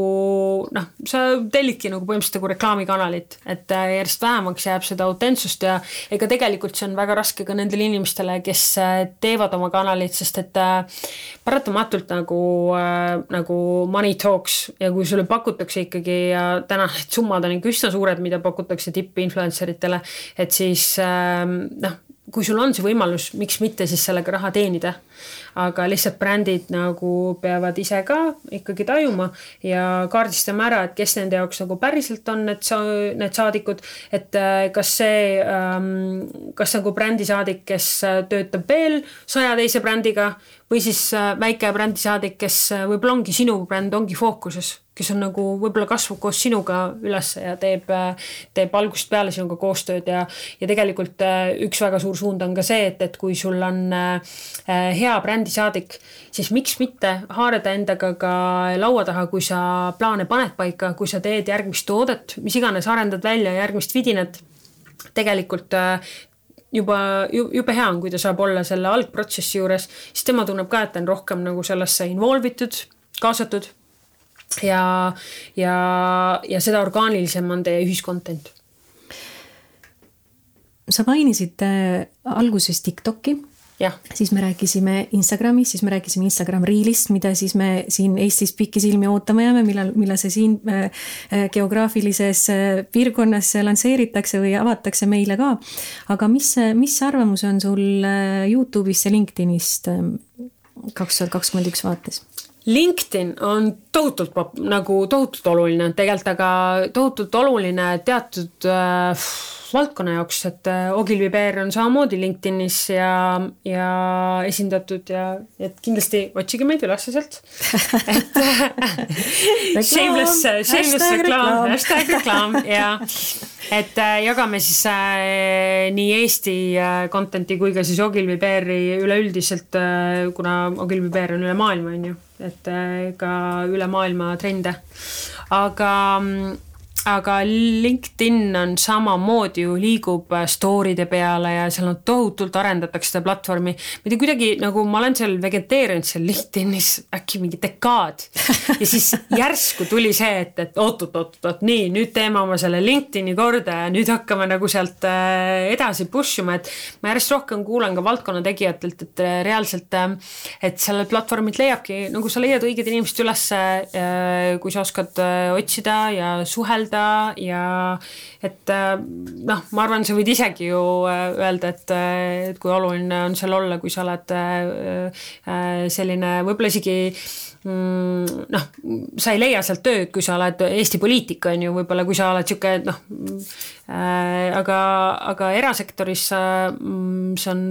noh, sa tellidki nagu põhimõtteliselt nagu reklaamikanalit, et äh, järjest vähemaks jääb seda autentsust ja ega tegelikult see on väga raske ka nendele inimestele, kes äh, teevad oma kanalit, sest et äh, paratamatult nagu äh,, nagu money talks ja kui sulle pakutakse ikkagi ja täna need summad on ikka üsna suured, mida pakutakse tippinfluencer itele, et siis ähm, noh, kui sul on see võimalus, miks mitte siis sellega raha teenida. aga lihtsalt brändid nagu peavad ise ka ikkagi tajuma ja kaardistama ära, et kes nende jaoks nagu päriselt on need sa-, need saadikud, et äh, kas see, ähm, kas nagu brändisaadik, kes äh, töötab veel saja teise brändiga või siis äh, väike brändisaadik, kes võib-olla ongi sinu bränd, ongi fookuses kes on nagu võib-olla kasvab koos sinuga üles ja teeb, teeb algusest peale sinuga koostööd ja, ja tegelikult äh, üks väga suur suund on ka see, et, et kui sul on äh, hea brändisaadik, siis miks mitte haarada endaga ka laua taha, kui sa plaane paned paika, kui sa teed järgmist toodet, mis iganes, arendad välja järgmist vidinat, tegelikult äh, juba, jube hea on, kui ta saab olla selle algprotsessi juures, siis tema tunneb ka, et ta on rohkem nagu sellesse involve itud, kaasatud ja, ja, ja seda orgaanilisem on teie ühiskontent. sa mainisid äh, alguses TikToki siis me rääkisime Instagramist, siis me rääkisime Instagram Reelist, mida siis me siin Eestis pikisilmi ootama jääme, millal, millal see siin äh, äh geograafilises piirkonnas lansseeritakse või avatakse meile ka. aga mis, mis arvamus on sul Youtube'ist ja LinkedInist kaks tuhat kakskümmend üks vaates? LinkedIn on tohutult pop, nagu tohutult oluline tegelikult, aga tohutult oluline teatud äh, valdkonna jaoks, et äh, Ogilvy Bear on samamoodi LinkedInis ja, ja esindatud ja et kindlasti otsige meid üles sealt. et shameless, shameless reklaam, hashtag reklaam ja et äh, jagame siis äh, nii Eesti äh, content'i kui ka siis Ogilvy Beari üleüldiselt äh,, kuna Ogilvy Bear on üle maailma, on ju, et äh, ka üle maailma trende. aga mm, aga LinkedIn on samamoodi ju liigub äh, story'de peale ja seal on tohutult arendatakse seda platvormi. ma ei tea, kuidagi nagu ma olen seal vegeteerinud seal LinkedInis äkki mingi dekaad ja siis järsku tuli see, et, et oot-oot-oot-oot, nii nüüd teeme oma selle LinkedIni korda ja nüüd hakkame nagu sealt äh, edasi push ima, et ma järjest rohkem kuulan ka valdkonna tegijatelt, et äh, reaalselt, et sellelt platvormilt leiabki, nagu sa leiad õiged inimesed ülesse, kui sa oskad otsida ja suhelda mõelda ja et äh, noh, ma arvan, sa võid isegi ju äh, öelda, et, äh, et kui oluline on seal olla, kui sa oled selline võib-olla isegi mm, noh, sa ei leia sealt tööd, kui sa oled Eesti poliitik, on ju, võib-olla kui sa oled niisugune noh äh,, aga, aga erasektoris mm, see on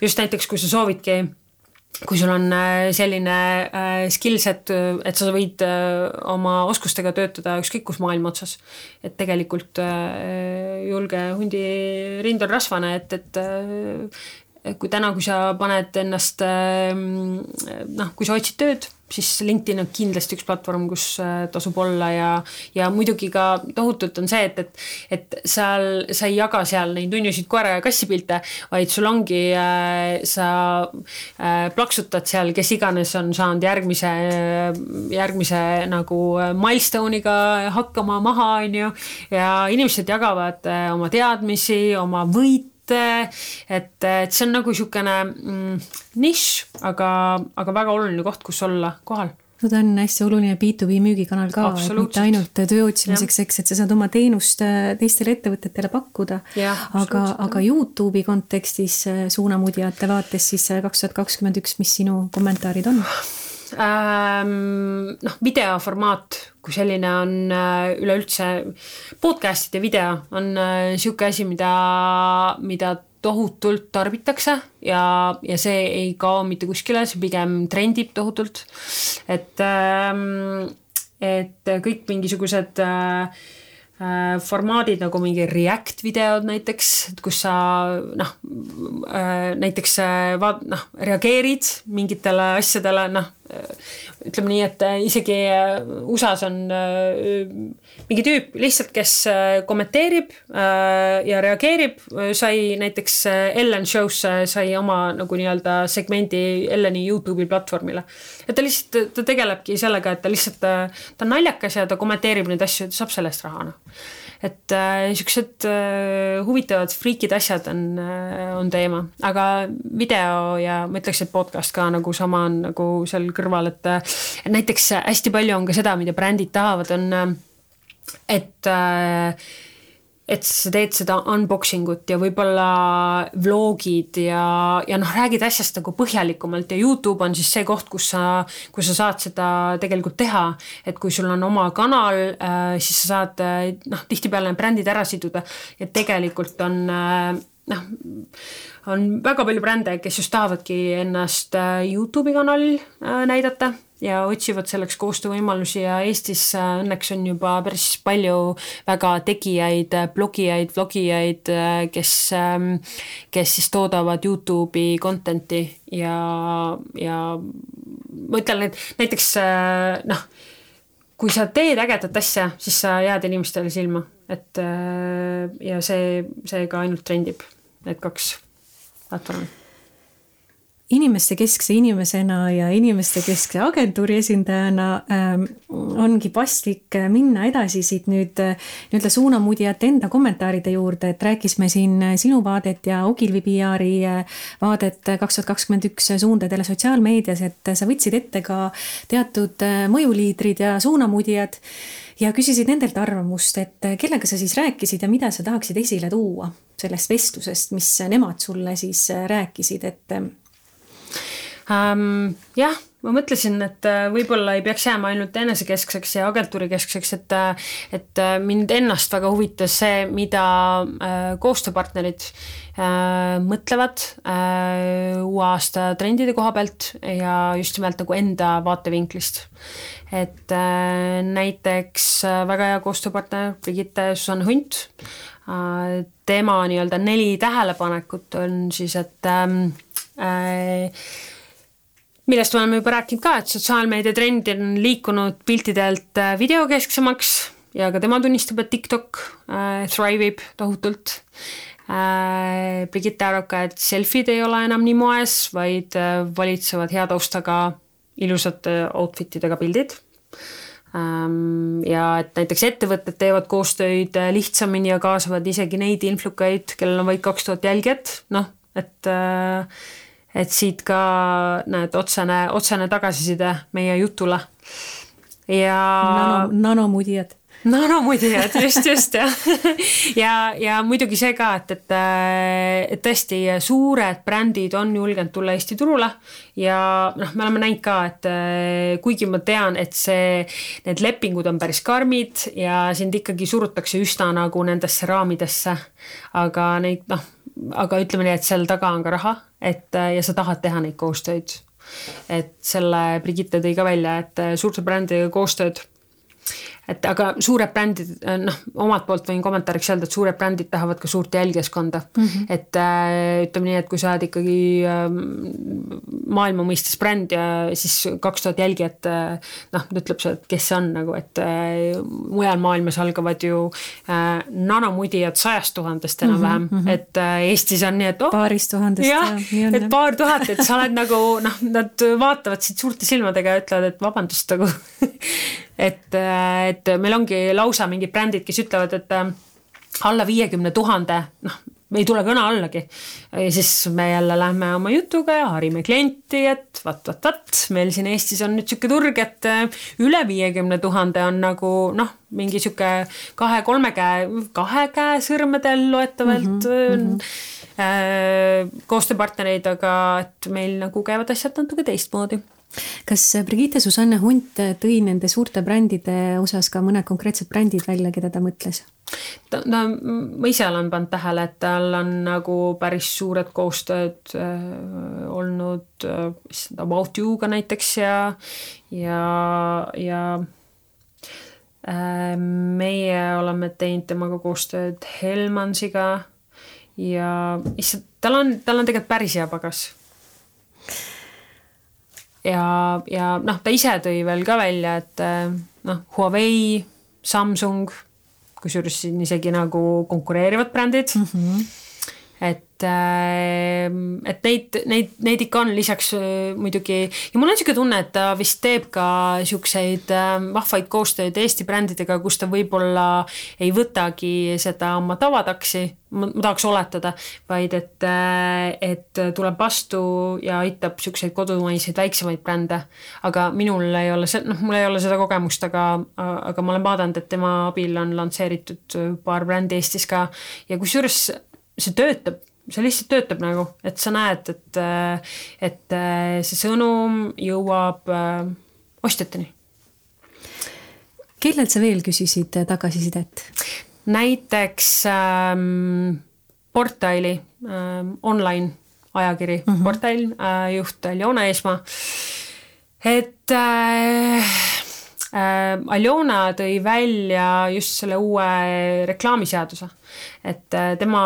just näiteks, kui sa soovidki kui sul on äh, selline äh, skill set, et sa võid äh, oma oskustega töötada ükskõik kus maailma otsas. et tegelikult julge hundi rind on rasvane, et, et kui täna, kui sa paned ennast noh, kui sa otsid tööd siis LinkedIn on kindlasti üks platvorm, kus äh, tasub olla ja, ja muidugi ka tohutult on see, et, et, et seal sa ei jaga seal neid nunnusid koera ja kassi pilte, vaid sul ongi äh,, sa äh, plaksutad seal, kes iganes on saanud järgmise, järgmise nagu milstone'iga hakkama maha, on ju, ja inimesed jagavad äh, oma teadmisi, oma võite, et, et see on nagu niisugune mm, nišš, aga, aga väga oluline koht, kus olla kohal no ta on hästi oluline B2B müügikanal ka, et mitte ainult töö otsimiseks, eks, et sa saad oma teenust äh, teistele ettevõtetele pakkuda. aga, aga Youtube'i kontekstis äh, suunamudjate vaates siis äh, kaks tuhat kakskümmend üks, mis sinu kommentaarid on? Ähm,. noh, videoformaat kui selline on äh, üleüldse, podcast'ide video on äh, asi, mida, mida tohutult tarbitakse ja, ja see ei kao mitte kuskile, see pigem trendib tohutult. et, ähm, et kõik mingisugused Äh, formaadid nagu mingi React videod näiteks, kus sa noh, äh, näiteks äh, vaat-, noh, reageerid mingitele asjadele, noh, ütleme nii, et isegi USA-s on mingi tüüp lihtsalt, kes kommenteerib ja reageerib, sai näiteks Ellen Show'sse sai oma nagu nii-öelda segmendi Elleni Youtube'i platvormile. et ta lihtsalt, ta tegelebki sellega, et ta lihtsalt, ta on naljakas ja ta kommenteerib neid asju, ta saab selle eest raha, noh. Et niisugused äh, äh, huvitavad friikid asjad on äh,, on teema, aga video ja ma ütleks, et podcast ka nagu sama on nagu seal kõrval, et näiteks hästi palju on ka seda, mida brändid tahavad, on äh, et äh, et sa teed seda unboxing ut ja võib-olla vlogid ja, ja noh, räägid asjast nagu põhjalikumalt ja Youtube on siis see koht, kus sa, kus sa saad seda tegelikult teha. et kui sul on oma kanal äh,, siis sa saad äh, noh, tihtipeale need brändid ära siduda ja tegelikult on äh, noh, on väga palju brände, kes just tahavadki ennast äh, Youtube'i kanalil äh, näidata ja otsivad selleks koostöövõimalusi ja Eestis äh, õnneks on juba päris palju väga tegijaid, äh, blogijaid, vlogijaid, äh, kes, ähm, kes siis toodavad Youtube'i content'i ja, ja ma ütlen, et näiteks noh, kui sa teed ägedat asja, siis sa jääd inimestele silma, et ja see, see ka ainult trendib, need kaks platvormi inimeste keskse inimesena ja inimeste keskse agentuuri esindajana ähm, ongi paslik minna edasi siit nüüd nii-öelda suunamudjate enda kommentaaride juurde, et rääkisime siin sinu vaadet ja Ogilvy PR-i äh, vaadet kaks tuhat kakskümmend üks suundadele sotsiaalmeedias, et sa võtsid ette ka teatud äh, mõjuliidrid ja suunamudjad ja küsisid nendelt arvamust, et kellega sa siis rääkisid ja mida sa tahaksid esile tuua sellest vestlusest, mis nemad sulle siis rääkisid, et ähm,. jah, ma mõtlesin, et äh, võib-olla ei peaks jääma ainult enesekeskseks ja agentuurikeskseks, et äh, et äh, mind ennast väga huvitas see, mida äh, koostööpartnerid äh, mõtlevad äh, uue aasta trendide koha pealt ja just nimelt nagu enda vaatevinklist. et äh, näiteks äh, väga hea koostööpartner Brigitte Susanne Hunt äh,, tema nii-öelda neli tähelepanekut on siis, et ähm, äh, millest me oleme juba rääkinud ka, et sotsiaalmeedia trend on liikunud piltidelt äh, videokesksemaks ja ka tema tunnistab, et TikTok äh, thrive ib tohutult äh,. Brigitte arvab ka, et selfid ei ole enam nii moes, vaid äh, valitsevad hea taustaga ilusate outfit idega pildid ähm,. ja et näiteks ettevõtted teevad koostööd äh, lihtsamini ja kaasavad isegi neid influkaid, kellel on vaid kaks tuhat jälgijat, noh, et äh, et siit ka näed otsene, otsene tagasiside meie jutule. ja Nano,. nanomudijad nanomudijad, just, just jah. ja, ja muidugi see ka, et, et, et tõesti suured brändid on julgenud tulla Eesti turule ja noh, me oleme näinud ka, et kuigi ma tean, et see, need lepingud on päris karmid ja sind ikkagi surutakse üsna nagu nendesse raamidesse, aga neid noh aga ütleme nii, et seal taga on ka raha, et ja sa tahad teha neid koostöid. et selle Brigitte tõi ka välja, et suurte brändidega koostööd et aga suured brändid, noh, omalt poolt võin kommentaariks öelda, et suured brändid tahavad ka suurt jälgijaskonda mm. -hmm. et äh, ütleme nii, et kui sa oled ikkagi äh, maailma mõistes bränd ja siis kaks tuhat jälgijat äh,, noh, ütleb see, et kes see on nagu, et äh, mujal maailmas algavad ju äh, nanomudijad sajast tuhandest enam-vähem mm, -hmm. et äh, Eestis on nii, et oh, paarist tuhandest. jah ja,, et paar tuhat, et sa oled nagu noh, nad vaatavad sind suurte silmadega ja ütlevad, et vabandust nagu et, et meil ongi lausa mingid brändid, kes ütlevad, et äh, alla viiekümne tuhande, noh, ei tule kõne allagi. ja siis me jälle lähme oma jutuga ja harime klienti, et vaat, vaat, vaat, meil siin Eestis on nüüd sihuke turg, et äh, üle viiekümne tuhande on nagu noh, mingi sihuke kahe-kolme käe, kahe käe sõrmedel loetavalt mm. -hmm. Koostööpartnereid, aga et meil nagu käivad asjad natuke teistmoodi kas Brigitte Susanne Hunt tõi nende suurte brändide osas ka mõned konkreetsed brändid välja, keda ta mõtles? ta, no ma ise olen pannud tähele, et tal on nagu päris suured koostööd äh, olnud äh, About You'ga näiteks ja, ja, ja äh, meie oleme teinud temaga koostööd Helmansiga ja issand, tal on, tal on tegelikult päris hea pagas ja, ja noh, ta ise tõi veel ka välja, et eh, noh, Huawei, Samsung, kusjuures siin isegi nagu konkureerivad brändid mm. -hmm. Et, eh, et neid, neid, neid ikka on lisaks eh, muidugi ja mul on niisugune tunne, et ta vist teeb ka niisuguseid vahvaid koostööd Eesti brändidega, kus ta võib-olla ei võtagi seda oma tavataksi ma, ma tahaks oletada, vaid et, äh, et tuleb vastu ja aitab niisuguseid kodumaiseid väiksemaid brände. aga minul ei ole see, noh, mul ei ole seda kogemust, aga, aga ma olen vaadanud, et tema abil on lansseeritud paar brändi Eestis ka ja kusjuures see töötab see lihtsalt töötab nagu, et sa näed, et, et see sõnum jõuab äh, ostjateni. kellelt sa veel küsisid tagasisidet? näiteks ähm, portaali ähm, online ajakiri mm, -hmm. portaal äh, juht Aljona Eesmaa. et äh, äh, Aljona tõi välja just selle uue reklaamiseaduse, et äh, tema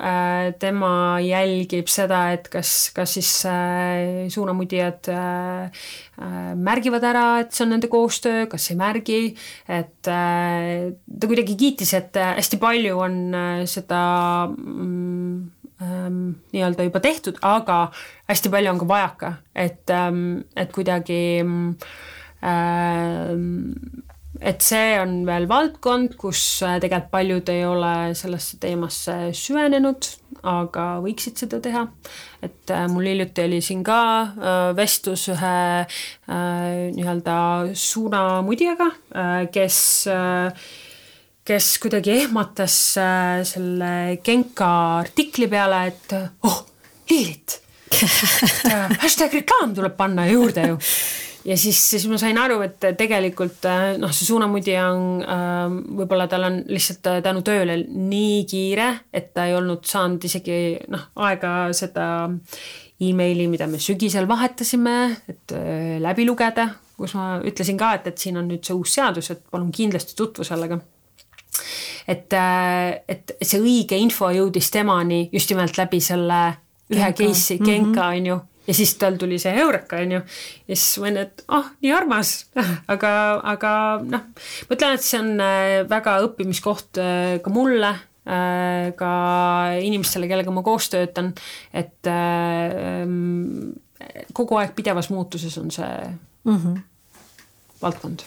äh,, tema jälgib seda, et kas, kas siis äh, suunamudijad äh, äh, märgivad ära, et see on nende koostöö, kas ei märgi, et äh, ta kuidagi kiitis, et äh, hästi palju on äh, seda mm, ähm, nii-öelda juba tehtud, aga hästi palju on ka vajaka, et ähm,, et kuidagi ähm, et see on veel valdkond, kus äh, tegelikult paljud ei ole sellesse teemasse süvenenud, aga võiksid seda teha. et äh, mul hiljuti oli siin ka äh, vestlus ühe nii-öelda suunamudjaga, kes kes kuidagi ehmatas selle Genka artikli peale, et oh, Liilit hashtag reklaam tuleb panna juurde ju ja siis, siis ma sain aru, et tegelikult äh, noh, see suunamudija on äh,, võib-olla tal on lihtsalt äh, tänu tööle nii kiire, et ta ei olnud saanud isegi noh, aega seda emaili, mida me sügisel vahetasime, et läbi lugeda, kus ma ütlesin ka, et, et siin on nüüd see uus seadus, et palun kindlasti tutvu sellega. Et, et see õige info jõudis temani just nimelt läbi selle ühe case'i, Genka on ju ja siis tal tuli see Eureka, on ju. ja siis ma olin, et ah oh,, nii armas aga, aga noh, ma ütlen, et see on äh, väga õppimiskoht äh, ka mulle, äh, ka inimestele, kellega ma koos töötan, et ähm, kogu aeg pidevas muutuses on see mm -hmm. valdkond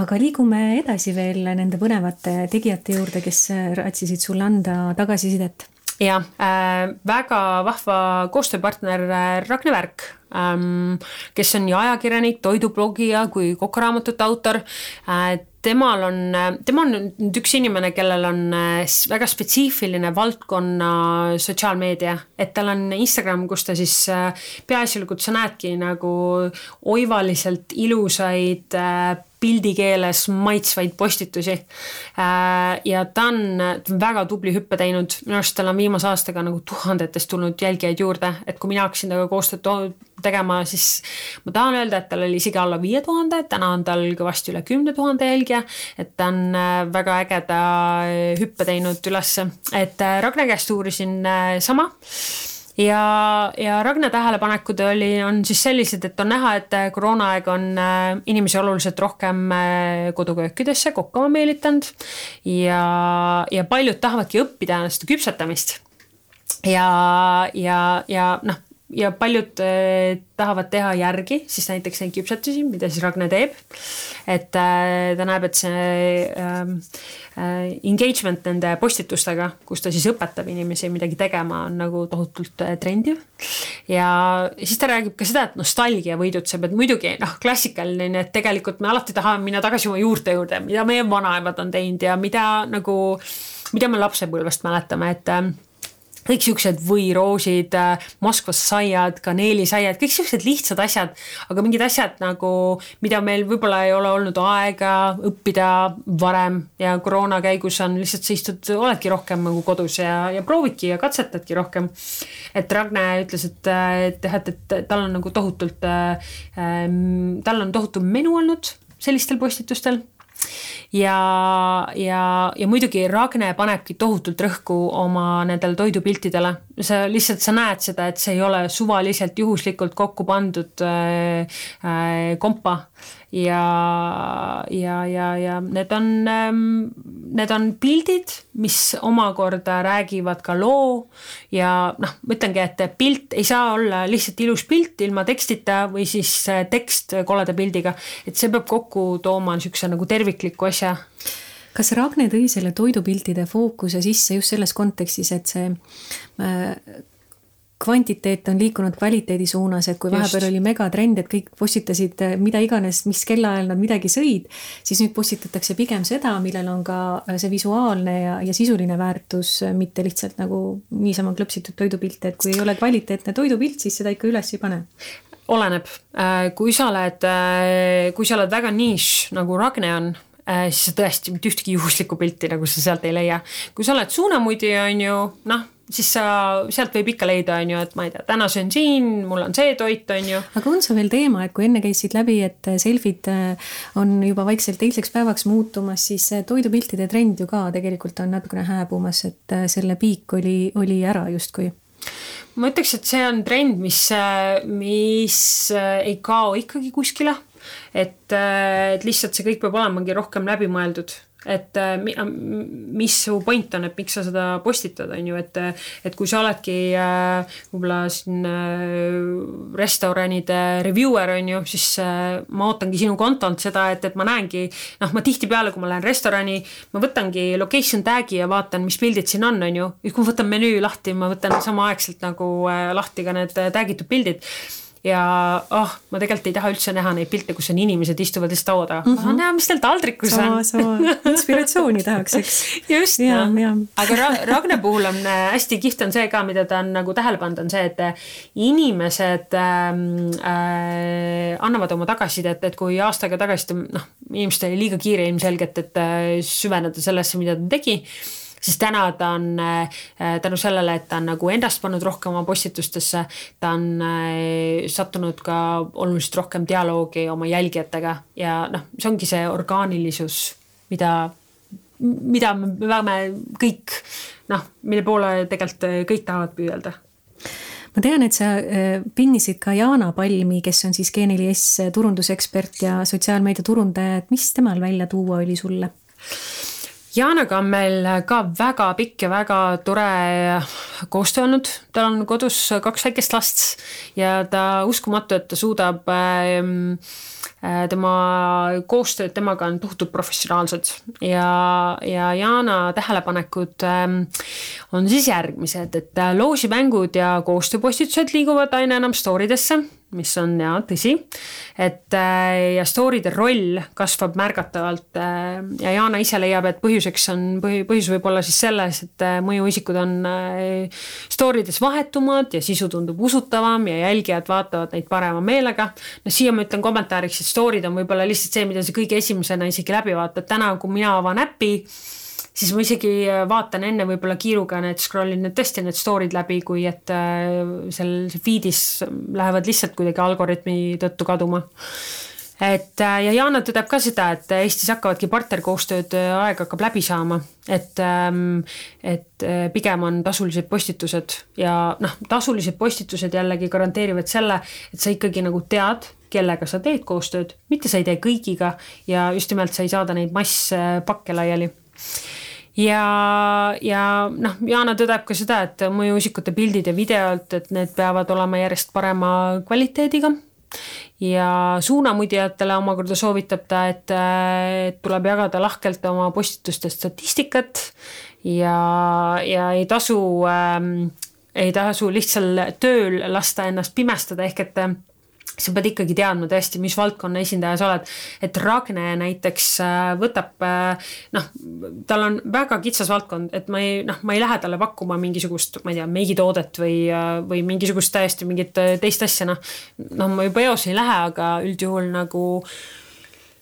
aga liigume edasi veel nende põnevate tegijate juurde, kes raatsisid sulle anda tagasisidet jah äh,, väga vahva koostööpartner äh, Ragne Värk ähm,, kes on nii ajakirjanik, toidublogija kui kokaraamatute autor äh,. temal on, äh, tema on nüüd üks inimene, kellel on äh, väga spetsiifiline valdkonna sotsiaalmeedia, et tal on Instagram, kus ta siis peaasjalikult sa näedki nagu oivaliselt ilusaid pildikeeles maitsvaid postitusi. Äh, ja ta on väga tubli hüppe teinud, minu arust tal on viimase aastaga nagu tuhandetest tulnud jälgijaid juurde, et kui mina hakkasin temaga koostööd tegema, siis ma tahan öelda, et tal oli isegi alla viie tuhande, täna on tal kõvasti üle kümne tuhande jälgija. et ta on äh, väga ägeda hüppe teinud ülesse, et Ragne käest uurisin sama ja, ja Ragnar tähelepanekud oli, on siis sellised, et on näha, et koroonaaeg on äh, inimesi oluliselt rohkem äh, koduköökidesse kokkama meelitanud ja, ja paljud tahavadki õppida seda küpsetamist. ja, ja, ja noh ja paljud äh, tahavad teha järgi siis näiteks neid küpsetusi, mida siis Ragne teeb. et äh, ta näeb, et see äh, engagement nende postitustega, kus ta siis õpetab inimesi midagi tegema, on nagu tohutult trendiv. ja siis ta räägib ka seda, et nostalgia võidutseb, et muidugi noh, klassikaline, et tegelikult me alati tahame minna tagasi oma juurte juurde, mida meie vanaemad on teinud ja mida nagu, mida me lapsepõlvest mäletame, et äh, kõik siuksed võiroosid, äh, Moskvas saiad, kaneelisaiad, kõik siuksed lihtsad asjad, aga mingid asjad nagu, mida meil võib-olla ei ole olnud aega õppida varem ja koroona käigus on lihtsalt sa istud, oledki rohkem nagu kodus ja, ja proovidki ja katsetadki rohkem. et Ragne ütles, et, et jah, et, et tal on nagu tohutult äh,, ähm, tal on tohutu menu olnud sellistel postitustel ja, ja, ja muidugi Ragne panebki tohutult rõhku oma nendele toidupiltidele. sa lihtsalt, sa näed seda, et see ei ole suvaliselt juhuslikult kokku pandud äh, äh, kompa ja, ja, ja, ja need on, ähm, need on pildid, mis omakorda räägivad ka loo. Ja noh, ma ütlengi, et pilt ei saa olla lihtsalt ilus pilt ilma tekstita või siis äh, tekst koleda pildiga, et see peab kokku tooma niisuguse nagu tervikliku asja. Kas Ragne tõi selle toidupiltide fookuse sisse just selles kontekstis, et see äh, kvantiteet on liikunud kvaliteedi suunas, et kui vahepeal oli megatrend, et kõik postitasid eh, mida iganes, mis kellaajal nad midagi sõid, siis nüüd postitatakse pigem seda, millel on ka eh, see visuaalne ja, ja sisuline väärtus, eh, mitte lihtsalt nagu niisama klõpsitud toidupilte, et kui ei ole kvaliteetne toidupilt, siis seda ikka üles ei pane. Oleneb, kui sa oled, kui sa oled väga nišš nagu Ragne on, siis sa tõesti mitte ühtegi juhuslikku pilti nagu sa sealt ei leia. kui sa oled suunamudi, on ju, noh siis sa, sealt võib ikka leida, on ju, et ma ei tea, täna söön siin, mul on see toit, on ju. aga on see veel teema, et kui enne käisid läbi, et selfid äh, on juba vaikselt eilseks päevaks muutumas, siis toidupiltide trend ju ka tegelikult on natukene hääbumas, et äh, selle piik oli, oli ära justkui ma ütleks, et see on trend, mis, äh, mis ei kao ikkagi kuskile. et, et lihtsalt see kõik peab olemagi rohkem läbimõeldud et äh, mis su point on, et miks sa seda postitad, on ju, et et kui sa oledki äh, võib-olla siin äh, restoranide reviewer, on ju, siis ma ootangi sinu kontolt seda, et, et ma näengi, noh, ma tihtipeale, kui ma lähen restorani, ma võtangi location tag'i ja vaatan, mis pildid siin on, on ju, ja kui ma võtan menüü lahti, ma võtan samaaegselt nagu lahti ka need tag itud pildid ja oh, ma tegelikult ei taha üldse näha neid pilte, kus on inimesed istuvad lihtsalt laua taga mm, -hmm. näha, mis teil taldrikus sama, on. sama, inspiratsiooni tahaks, eks. just, noh. aga Ra Ragne puhul on äh, hästi kihvt on see ka, mida ta on nagu tähele pannud, on see, et äh, inimesed ähm, äh, annavad oma tagasisidet, et kui aastaga tagasi noh, inimestel oli liiga kiire ilmselgelt, et äh, süveneda sellesse, mida ta tegi siis täna ta on äh, tänu sellele, et ta on nagu endast pannud rohkem oma postitustesse, ta on äh, sattunud ka oluliselt rohkem dialoogi oma jälgijatega ja noh, see ongi see orgaanilisus, mida, mida me peame kõik noh, mille poole tegelikult äh, kõik tahavad püüelda ma tean, et sa pinnisid ka Jaana Palmi, kes on siis Geeneli S turundusekspert ja sotsiaalmeedia turundaja, et mis temal välja tuua oli sulle? Jaanaga on meil ka väga pikk ja väga tore koostöö olnud, tal on kodus kaks väikest last ja ta uskumatu, et ta suudab ähm, äh, tema koostööd temaga on tohutult professionaalsed ja, ja Jaana tähelepanekud ähm, on siis järgmised, et äh, loosimängud ja koostööpostitused liiguvad aina enam story desse mis on ja tõsi, et äh, ja story'de roll kasvab märgatavalt äh, ja Jaana ise leiab, et põhjuseks on, põhi, põhjus võib olla siis selles, et äh, mõjuisikud on story des vahetumad ja sisu tundub usutavam ja jälgijad vaatavad neid parema meelega. no siia ma ütlen kommentaariks, et story'd on võib-olla lihtsalt see, mida sa kõige esimesena isegi läbi vaatad, täna kui mina avan äppi siis ma isegi äh, vaatan enne võib-olla kiiruga need, scroll in need tõesti need story'd läbi, kui et äh, seal feed'is lähevad lihtsalt kuidagi algoritmi tõttu kaduma. Et äh, ja Yana tõdeb ka seda, et Eestis hakkavadki partnerkoostööd aeg hakkab läbi saama, et, ähm, et pigem on tasulised postitused ja noh, tasulised postitused jällegi garanteerivad selle, et sa ikkagi nagu tead, kellega sa teed koostööd, mitte sa ei tee kõigiga ja just nimelt sa ei saada neid masspakke laiali ja, ja noh, Jana tõdeb ka seda, et mõjuisikute pildid ja videod, et need peavad olema järjest parema kvaliteediga. Ja suunamudjatele omakorda soovitab ta, et, tuleb jagada lahkelt oma postituste statistikat ja, ja ei tasu ähm,, ei tasu lihtsal tööl lasta ennast pimestada, ehk et sa pead ikkagi teadma tõesti, mis valdkonna esindaja sa oled. et Ragne näiteks äh, võtab äh, noh, tal on väga kitsas valdkond, et ma ei noh, ma ei lähe talle pakkuma mingisugust, ma ei tea, meigitoodet või, äh, või mingisugust täiesti mingit teist asja, noh. noh, ma juba eos ei lähe, aga üldjuhul nagu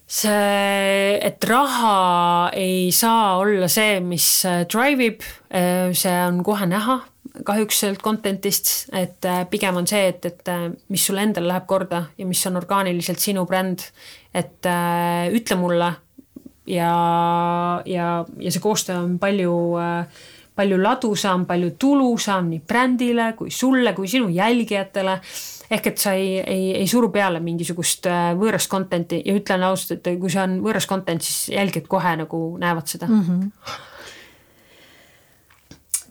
see, et raha ei saa olla see, mis drive ib, see on kohe näha kahjuks sealt content'ist, et äh, pigem on see, et, et äh, mis sulle endale läheb korda ja mis on orgaaniliselt sinu bränd. et äh, ütle mulle ja, ja, ja see koostöö on palju äh, palju ladusam, palju tulusam nii brändile kui sulle kui sinu jälgijatele. ehk et sa ei, ei, ei suru peale mingisugust äh, võõrast content'i ja ütlen ausalt, et kui see on võõras content, siis jälgijad kohe nagu näevad seda mm. -hmm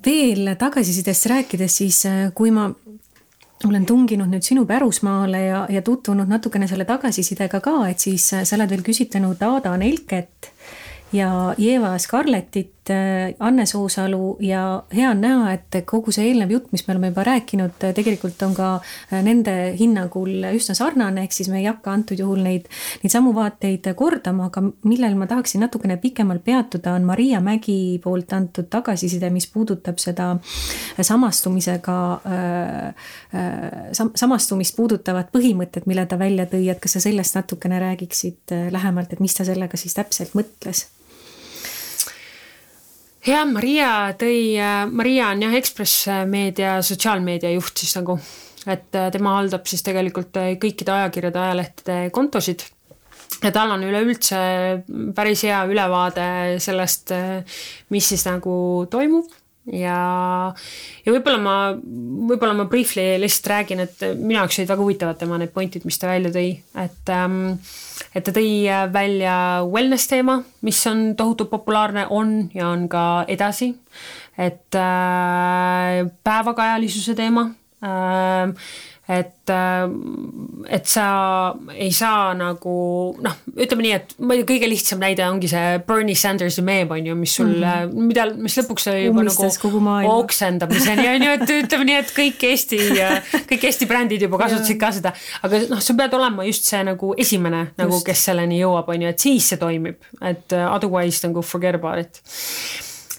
veel tagasisidest rääkides, siis äh, kui ma olen tunginud nüüd sinu pärusmaale ja, ja tutvunud natukene selle tagasisidega ka, et siis äh, sa oled veel küsitlenud Ada Nelket ja Eva Scarlettit Äh, Anne Soosalu ja hea on näha, et kogu see eelnev jutt, mis me oleme juba rääkinud, äh, tegelikult on ka äh, nende hinnangul üsna sarnane, ehk siis me ei hakka antud juhul neid, neid samu vaateid kordama, aga millel ma tahaksin natukene pikemalt peatuda, on Maria Mägi poolt antud tagasiside, mis puudutab seda samastumisega sam,, samastumist puudutavat põhimõtet, mille ta välja tõi, et kas sa sellest natukene räägiksid lähemalt, et mis ta sellega siis täpselt mõtles? Jah, Maria tõi, Maria on jah, Ekspress Meedia sotsiaalmeedia juht siis nagu, et äh, tema haldab siis tegelikult äh, kõikide ajakirjade, ajalehtede kontosid. Ja tal on üleüldse päris hea ülevaade sellest, äh, mis siis nagu toimub. Ja, ja võib-olla ma, võib-olla ma briefly lihtsalt räägin, et minu jaoks olid väga huvitavad tema need pointid, mis ta välja tõi, et ähm, et ta tõi välja wellness teema, mis on tohutult populaarne, on ja on ka edasi. et äh, päevakajalisuse teema äh, et, äh, et sa ei saa nagu noh, ütleme nii, et ma ei tea, kõige lihtsam näide ongi see Bernie Sandersi meem on ju, mis sul mm, -hmm. mida, mis lõpuks oli juba Umistas nagu oksendamiseni on ju, et ütleme nii, et kõik Eesti, kõik Eesti brändid juba kasutasid ka seda, aga noh, sa pead olema just see nagu esimene nagu, kes selleni jõuab, on ju, et siis see toimib, et uh, otherwise nagu forget about it.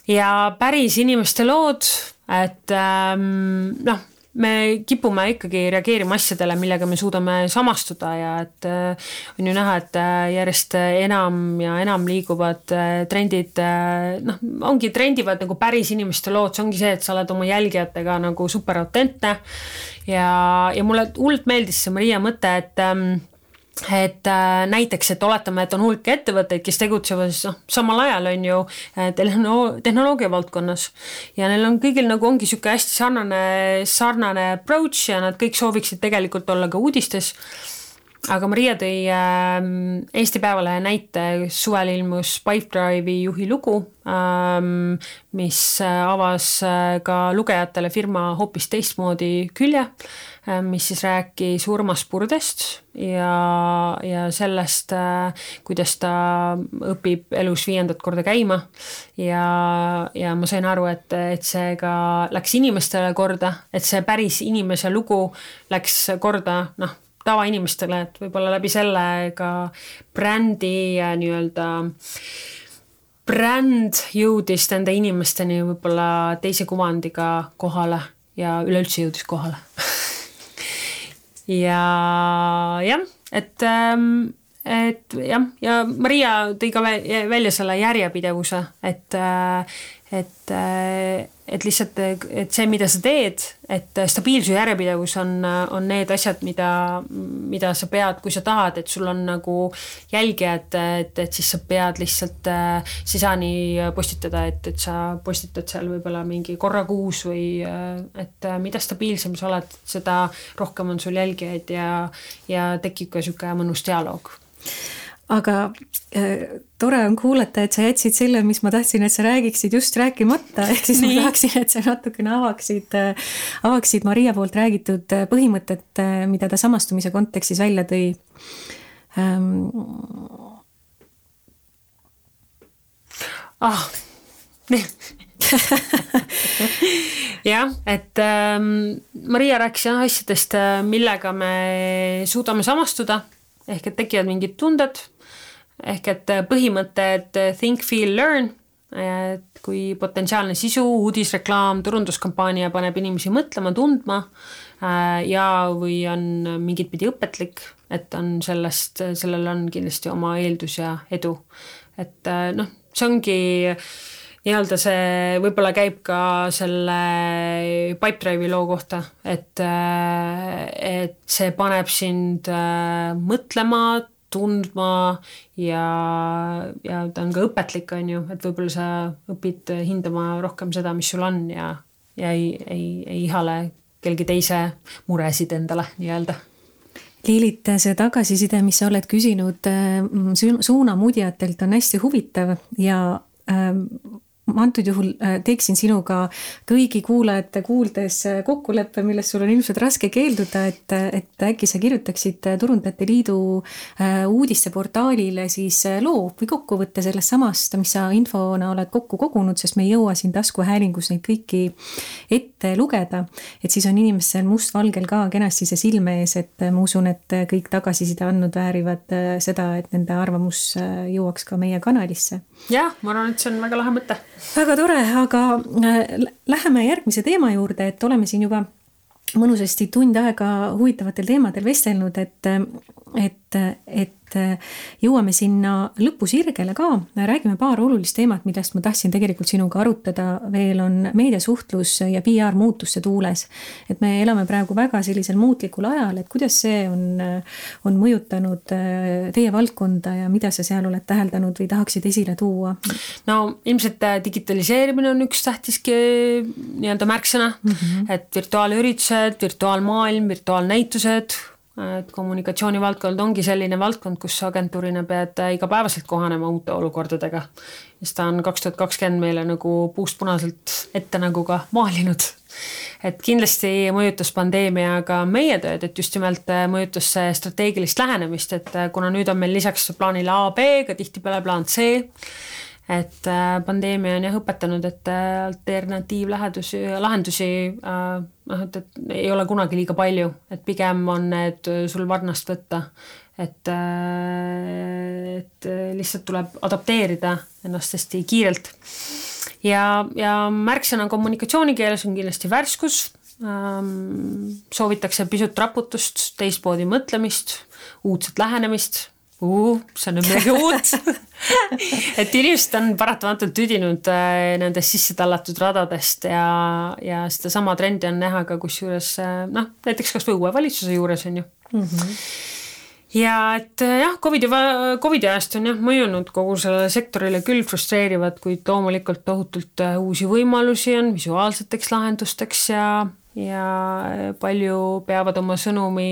ja päris inimeste lood, et ähm, noh me kipume ikkagi reageerima asjadele, millega me suudame samastuda ja et äh, on ju näha, et äh, järjest enam ja enam liiguvad äh, trendid, noh, ongi trendivad nagu päris inimeste lood, see ongi see, et sa oled oma jälgijatega nagu super autentne. ja, ja mulle hullult meeldis see Maria mõte, et ähm, et äh, näiteks, et oletame, et on hulk ettevõtteid, kes tegutsevad siis noh, samal ajal on ju äh, tehno-, tehnoloogia valdkonnas. Ja neil on kõigil nagu ongi niisugune hästi sarnane, sarnane approach ja nad kõik sooviksid tegelikult olla ka uudistes. Aga Maria tõi äh, Eesti Päevalehe näite, suvel ilmus Pipedrive'i juhi lugu ähm,, mis äh, avas äh, ka lugejatele firma hoopis teistmoodi külje. äh,, mis siis rääkis Urmas Purdest ja, ja sellest äh,, kuidas ta õpib elus viiendat korda käima. ja, ja ma sain aru, et, et see ka läks inimestele korda, et see päris inimese lugu läks korda, noh tavainimestele, et võib-olla läbi selle ka brändi nii-öelda bränd jõudis nende inimesteni võib-olla teise kuvandiga kohale ja üleüldse jõudis kohale ja jah, et ähm, et jah, ja Maria tõi ka välja selle järjepidevuse, et, äh, et, äh, et lihtsalt, et see, mida sa teed, et stabiilsus ja järjepidevus on, on need asjad, mida, mida sa pead, kui sa tahad, et sul on nagu jälgijad, et, et siis sa pead lihtsalt, sa ei saa nii postitada, et, et sa postitad seal võib-olla mingi korra kuus või et mida stabiilsem sa oled, seda rohkem on sul jälgijaid ja, ja tekib ka niisugune mõnus dialoog aga äh, tore on kuulata, et sa jätsid selle, mis ma tahtsin, et sa räägiksid just rääkimata, ehk siis Nii. ma tahaksin, et sa natukene avaksid, äh, avaksid Maria poolt räägitud äh, põhimõtet, äh, mida ta samastumise kontekstis välja tõi. Ähm.... ah, jah, et ähm, Maria rääkis jah asjadest, millega me suudame samastuda. Ehk et tekivad mingid tunded, ehk et põhimõtted think, feel, learn, et kui potentsiaalne sisu, uudisreklaam, turunduskampaania paneb inimesi mõtlema, tundma äh, ja, või on mingit pidi õpetlik, et on sellest, sellel on kindlasti oma eeldus ja edu. et äh, noh, see ongi nii-öelda see võib-olla käib ka selle Pipedrive'i loo kohta, et, et see paneb sind äh, mõtlema, tundma ja, ja ta on ka õpetlik, on ju, et võib-olla sa õpid hindama rohkem seda, mis sul on ja, ja ei, ei, ei ihale kellegi teise muresid endale nii-öelda. Liilit, see tagasiside, mis sa oled küsinud äh, suunamudjatelt, on hästi huvitav ja ähm, ma antud juhul äh, teeksin sinuga kõigi kuulajate kuuldes äh, kokkuleppe, millest sul on ilmselt raske keelduda, et, et äkki sa kirjutaksid Turundajate Liidu äh, uudisteportaalile siis loo või kokkuvõtte sellest samast, mis sa infona oled kokku kogunud, sest me ei jõua siin taskuhäälingus neid kõiki ette lugeda. et siis on inimestel mustvalgel ka kenasti see silme ees, et ma usun, et kõik tagasiside andnud väärivad seda, et nende arvamus jõuaks ka meie kanalisse. jah, ma arvan, et see on väga lahe mõte väga tore, aga äh, läheme järgmise teema juurde, et oleme siin juba mõnusasti tund aega huvitavatel teemadel vestelnud, et, et, et et äh, jõuame sinna lõpusirgele ka, räägime paar olulist teemat, millest ma tahtsin tegelikult sinuga arutada, veel on meediasuhtlus ja PR muutuste tuules. et me elame praegu väga sellisel muutlikul ajal, et kuidas see on, on mõjutanud äh, teie valdkonda ja mida sa seal oled täheldanud või tahaksid esile tuua? no ilmselt äh, digitaliseerimine on üks tähtis nii-öelda märksõna mm, -hmm. et virtuaalüritused, virtuaalmaailm, virtuaalnäitused et kommunikatsioonivaldkond ongi selline valdkond, kus agentuurina pead igapäevaselt kohanema uute olukordadega. siis ta on kaks tuhat kakskümmend meile nagu puust punaselt ette nagu ka maalinud. et kindlasti mõjutas pandeemia ka meie tööd, et just nimelt mõjutas see strateegilist lähenemist, et kuna nüüd on meil lisaks plaanile A, B ka tihtipeale plaan C et äh, pandeemia on jah õpetanud, et äh, alternatiivlähedusi, lahendusi äh, noh, et, et ei ole kunagi liiga palju, et pigem on need sul varnast võtta. et, et lihtsalt tuleb adapteerida ennast hästi kiirelt. ja, ja märksõna kommunikatsioonikeeles on kindlasti värskus ähm,. soovitakse pisut raputust, teistmoodi mõtlemist, uudset lähenemist see on nüüd midagi uut et inimesed on paratamatult tüdinud äh, nendest sisse tallatud radadest ja, ja sedasama trendi on näha ka kusjuures äh, noh, näiteks kasvõi uue valitsuse juures on ju mm. -hmm ja et äh, jah, Covidi, Covidi ajast on jah mõjunud kogu sellele sektorile küll frustreerivad, kuid loomulikult tohutult uusi võimalusi on visuaalseteks lahendusteks ja ja palju peavad oma sõnumi,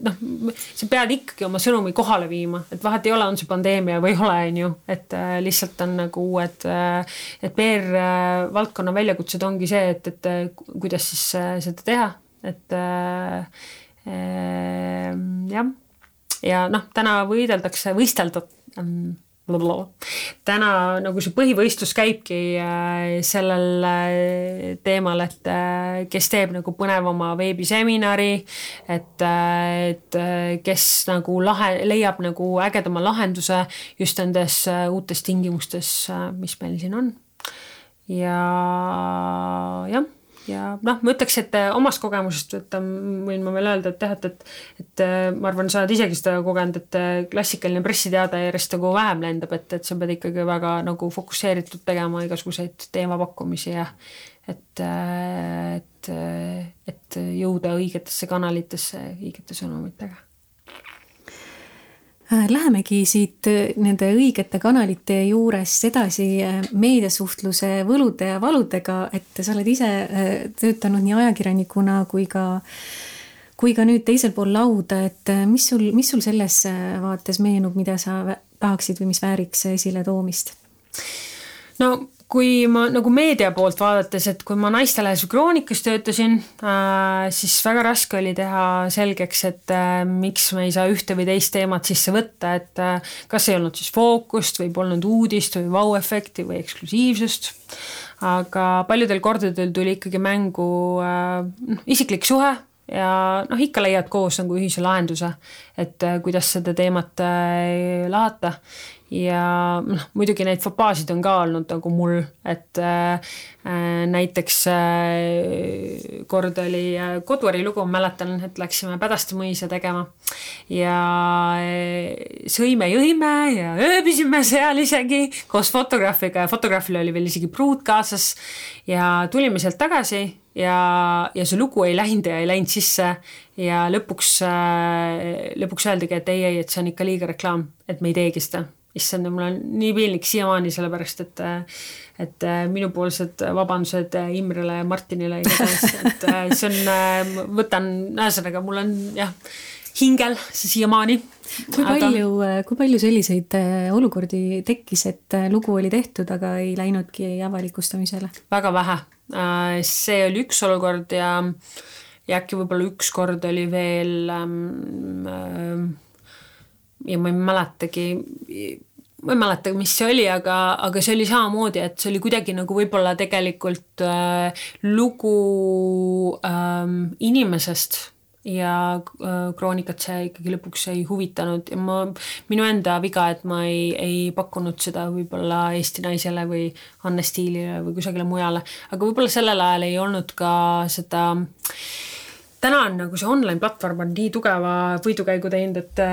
noh, sa pead ikkagi oma sõnumi kohale viima, et vahet ei ole, on see pandeemia või ei ole, on ju, et äh, lihtsalt on nagu uued, äh, et PR äh, valdkonna väljakutsed ongi see, et, et kuidas siis seda teha, et äh, jah, ja noh, täna võideldakse, võisteldud, täna nagu see põhivõistlus käibki äh, sellel äh, teemal, et äh, kes teeb nagu põnevama veebiseminari, et, et kes nagu lahe, leiab nagu ägedama lahenduse just nendes uutes tingimustes, mis meil siin on. ja jah ja noh, ma ütleks, et äh, omast kogemusest võtta võin ma veel öelda, et jah, et, et et äh, ma arvan, sa oled isegi seda kogenud, et äh, klassikaline pressiteade järjest nagu vähem lendab, et, et sa pead ikkagi väga nagu fokusseeritud tegema igasuguseid teemapakkumisi ja et, et, et jõuda õigetesse kanalitesse õigete sõnumitega. Äh, lähemegi siit äh, nende õigete kanalite juurest edasi äh, meediasuhtluse võlude ja valudega, et sa oled ise töötanud nii ajakirjanikuna kui ka, kui ka nüüd teisel pool lauda, et mis sul, mis sul selles vaates meenub, mida sa tahaksid või mis vääriks esile toomist? no kui ma nagu meedia poolt vaadates, et kui ma naistelehes Kroonikas töötasin äh,, siis väga raske oli teha selgeks, et äh, miks me ei saa ühte või teist teemat sisse võtta, et äh, kas ei olnud siis fookust või polnud uudist või vau-efekti või eksklusiivsust. aga paljudel kordadel tuli ikkagi mängu äh, noh, isiklik suhe ja noh, ikka leiad koos nagu ühise lahenduse, et äh, kuidas seda teemat äh, lahata ja noh, muidugi neid fopaasid on ka olnud nagu mul, et äh, näiteks äh, kord oli äh, Koduari lugu, mäletan, et läksime Pädaste mõisa tegema. Ja äh, sõime-jõime ja ööbisime seal isegi koos fotograafiga ja fotograafil oli veel isegi pruut kaasas. Ja tulime sealt tagasi ja, ja see lugu ei läinud ja ei läinud sisse. Ja lõpuks äh,, lõpuks öeldigi, et ei, ei, et see on ikka liiga reklaam, et me ei teegi seda issand, mul on nii piinlik siiamaani, sellepärast et et minupoolsed vabandused Imrele ja Martinile igatahes, et see on, võtan, ühesõnaga mul on jah, hingel see siiamaani. kui aga... palju, kui palju selliseid olukordi tekkis, et lugu oli tehtud, aga ei läinudki avalikustamisele? väga vähe, see oli üks olukord ja ja äkki võib-olla üks kord oli veel ähm, ähm, ja ma ei mäletagi, ma ei mäleta, mis see oli, aga, aga see oli samamoodi, et see oli kuidagi nagu võib-olla tegelikult äh, lugu äh, inimesest ja äh, kroonikat see ikkagi lõpuks ei huvitanud. Ja ma, minu enda viga, et ma ei, ei pakkunud seda võib-olla Eesti Naisele või Anne Stiilile või kusagile mujale, aga võib-olla sellel ajal ei olnud ka seda äh, täna on nagu see online platvorm on nii tugeva võidukäigu teinud, et,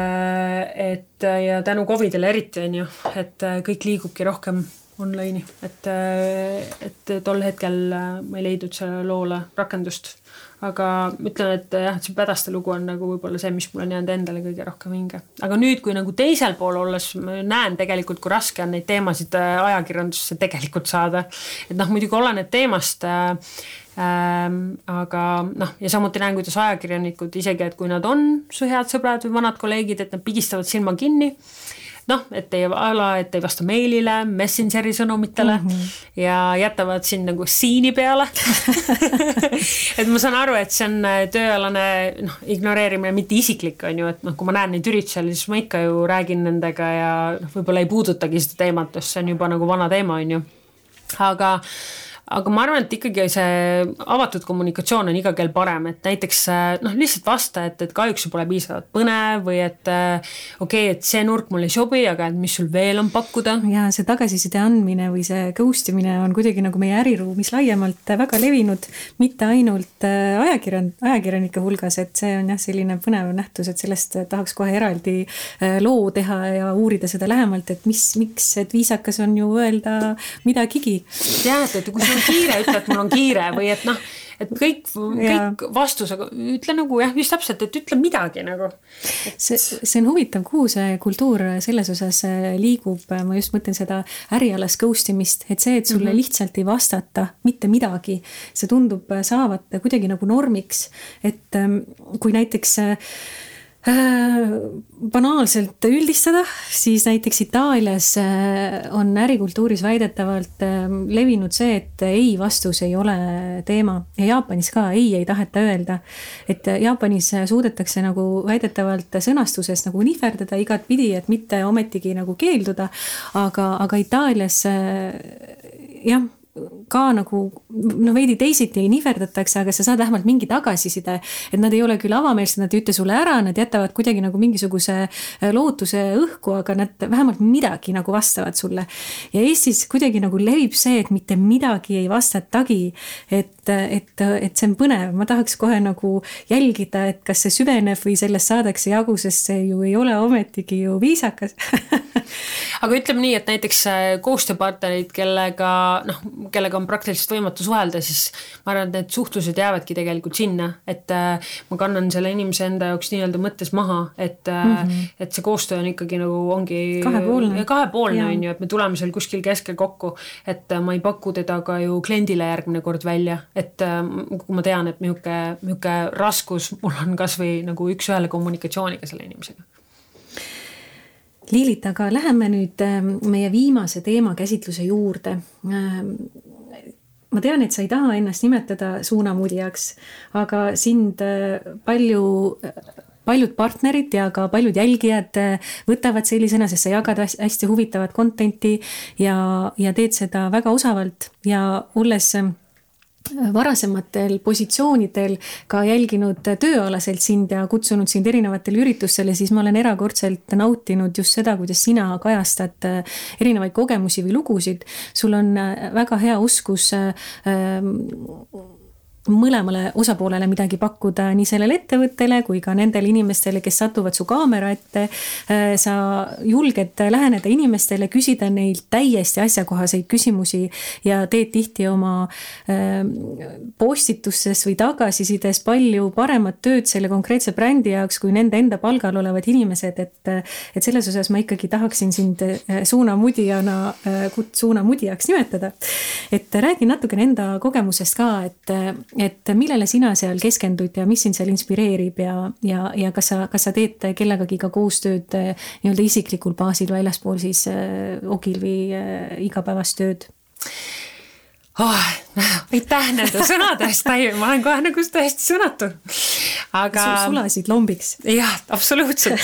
et ja tänu Covidile eriti on ju, et kõik liigubki rohkem online'i, et, et tol hetkel ma ei leidnud sellele loole rakendust. aga ütlen, et jah, see Pädaste lugu on nagu võib-olla see, mis mul on jäänud endale kõige rohkem hinge. aga nüüd, kui nagu teisel pool olles ma näen tegelikult, kui raske on neid teemasid ajakirjandusse tegelikult saada. et noh, muidugi oleneb teemast ähm,. aga noh, ja samuti näen, kuidas ajakirjanikud isegi, et kui nad on su head sõbrad või vanad kolleegid, et nad pigistavad silma kinni noh, et ei ala, et ei vasta meilile, Messengeri sõnumitele mm -hmm. ja jätavad sind nagu siini peale et ma saan aru, et see on äh, tööalane noh, ignoreerimine, mitte isiklik, on ju, et noh, kui ma näen neid üritusel, siis ma ikka ju räägin nendega ja noh, võib-olla ei puudutagi seda teemat, sest see on juba nagu vana teema, on ju. aga aga ma arvan, et ikkagi see avatud kommunikatsioon on iga kell parem, et näiteks noh, lihtsalt vasta, et, et kahjuks see pole piisavalt põnev või et okei okay,, et see nurk mulle ei sobi, aga et mis sul veel on pakkuda. ja see tagasiside andmine või see ghost imine on kuidagi nagu meie äriruumis laiemalt väga levinud, mitte ainult äh, ajakirjan-, ajakirjanike hulgas, et see on jah, selline põnev nähtus, et sellest tahaks kohe eraldi äh, loo teha ja uurida seda lähemalt, et mis, miks, et viisakas on ju öelda midagigi. jah, et, et kui sul on kiire, ütle, et mul on kiire või et noh, et kõik, kõik vastusega, ütle nagu jah, just täpselt, et ütle midagi nagu. see, see on huvitav, kuhu see kultuur selles osas äh, liigub, ma just mõtlen seda ärialast ghost imist, et see, et sulle mm -hmm. lihtsalt ei vastata mitte midagi, see tundub saavat kuidagi nagu normiks, et ähm, kui näiteks äh, Äh, banaalselt üldistada, siis näiteks Itaalias äh, on ärikultuuris väidetavalt äh, levinud see, et ei vastus ei ole teema ja Jaapanis ka ei ei taheta öelda. et Jaapanis suudetakse nagu väidetavalt sõnastuses nagu nihverdada igatpidi, et mitte ometigi nagu keelduda, aga, aga Itaalias jah ka nagu noh, veidi teisiti nihverdatakse, aga sa saad vähemalt mingi tagasiside. et nad ei ole küll avameelsed, nad ei ütle sulle ära, nad jätavad kuidagi nagu mingisuguse äh, lootuse õhku, aga nad vähemalt midagi nagu vastavad sulle. ja Eestis kuidagi nagu levib see, et mitte midagi ei vastatagi. et, et, et see on põnev, ma tahaks kohe nagu jälgida, et kas see süveneb või sellest saadakse jagu, sest see ju ei ole ometigi ju viisakas aga ütleme nii, et näiteks äh, koostööpartnerid, kellega noh, kellega on praktiliselt võimatu suhelda, siis ma arvan, et need suhtlused jäävadki tegelikult sinna, et äh, ma kannan selle inimese enda jaoks nii-öelda mõttes maha, et mm, -hmm. et see koostöö on ikkagi nagu ongi kahepoolne, kahepoolne on ju, et me tuleme seal kuskil keskel kokku, et äh, ma ei paku teda ka ju kliendile järgmine kord välja, et kui ma tean, et niisugune, niisugune raskus mul on kasvõi nagu üks-ühele kommunikatsiooniga selle inimesega Liilit, aga läheme nüüd ähm, meie viimase teemakäsitluse juurde. Ähm, ma tean, et sa ei taha ennast nimetada suunamudjaks, aga sind äh, palju paljud partnerid ja ka paljud jälgijad äh, võtavad sellisena, sest sa jagad hästi huvitavat content'i ja, ja teed seda väga osavalt ja olles ähm, varasematel positsioonidel ka jälginud tööalaselt sind ja kutsunud sind erinevatele üritustele, siis ma olen erakordselt nautinud just seda, kuidas sina kajastad äh, erinevaid kogemusi või lugusid. sul on äh, väga hea oskus ähm, mõlemale osapoolele midagi pakkuda, nii sellele ettevõttele kui ka nendele inimestele, kes satuvad su kaamera ette. Äh, sa julged läheneda inimestele, küsida neilt täiesti asjakohaseid küsimusi ja teed tihti oma ähm, postitustes või tagasisides palju paremat tööd selle konkreetse brändi jaoks, kui nende enda palgal olevad inimesed, et, et selles osas ma ikkagi tahaksin sind äh, suunamudijana, äh, suunamudijaks nimetada. et räägi natukene enda kogemusest ka, et et millele sina seal keskendud ja mis sind seal inspireerib ja, ja, ja kas sa, kas sa teed kellegagi ka koostööd eh, nii-öelda isiklikul baasil väljaspool siis äh, Ogilvi äh, igapäevast tööd? oh, aitäh nende sõnade eest, ma olen kohe nagu täiesti sõnatu. aga. sulasid lombiks. jah, absoluutselt.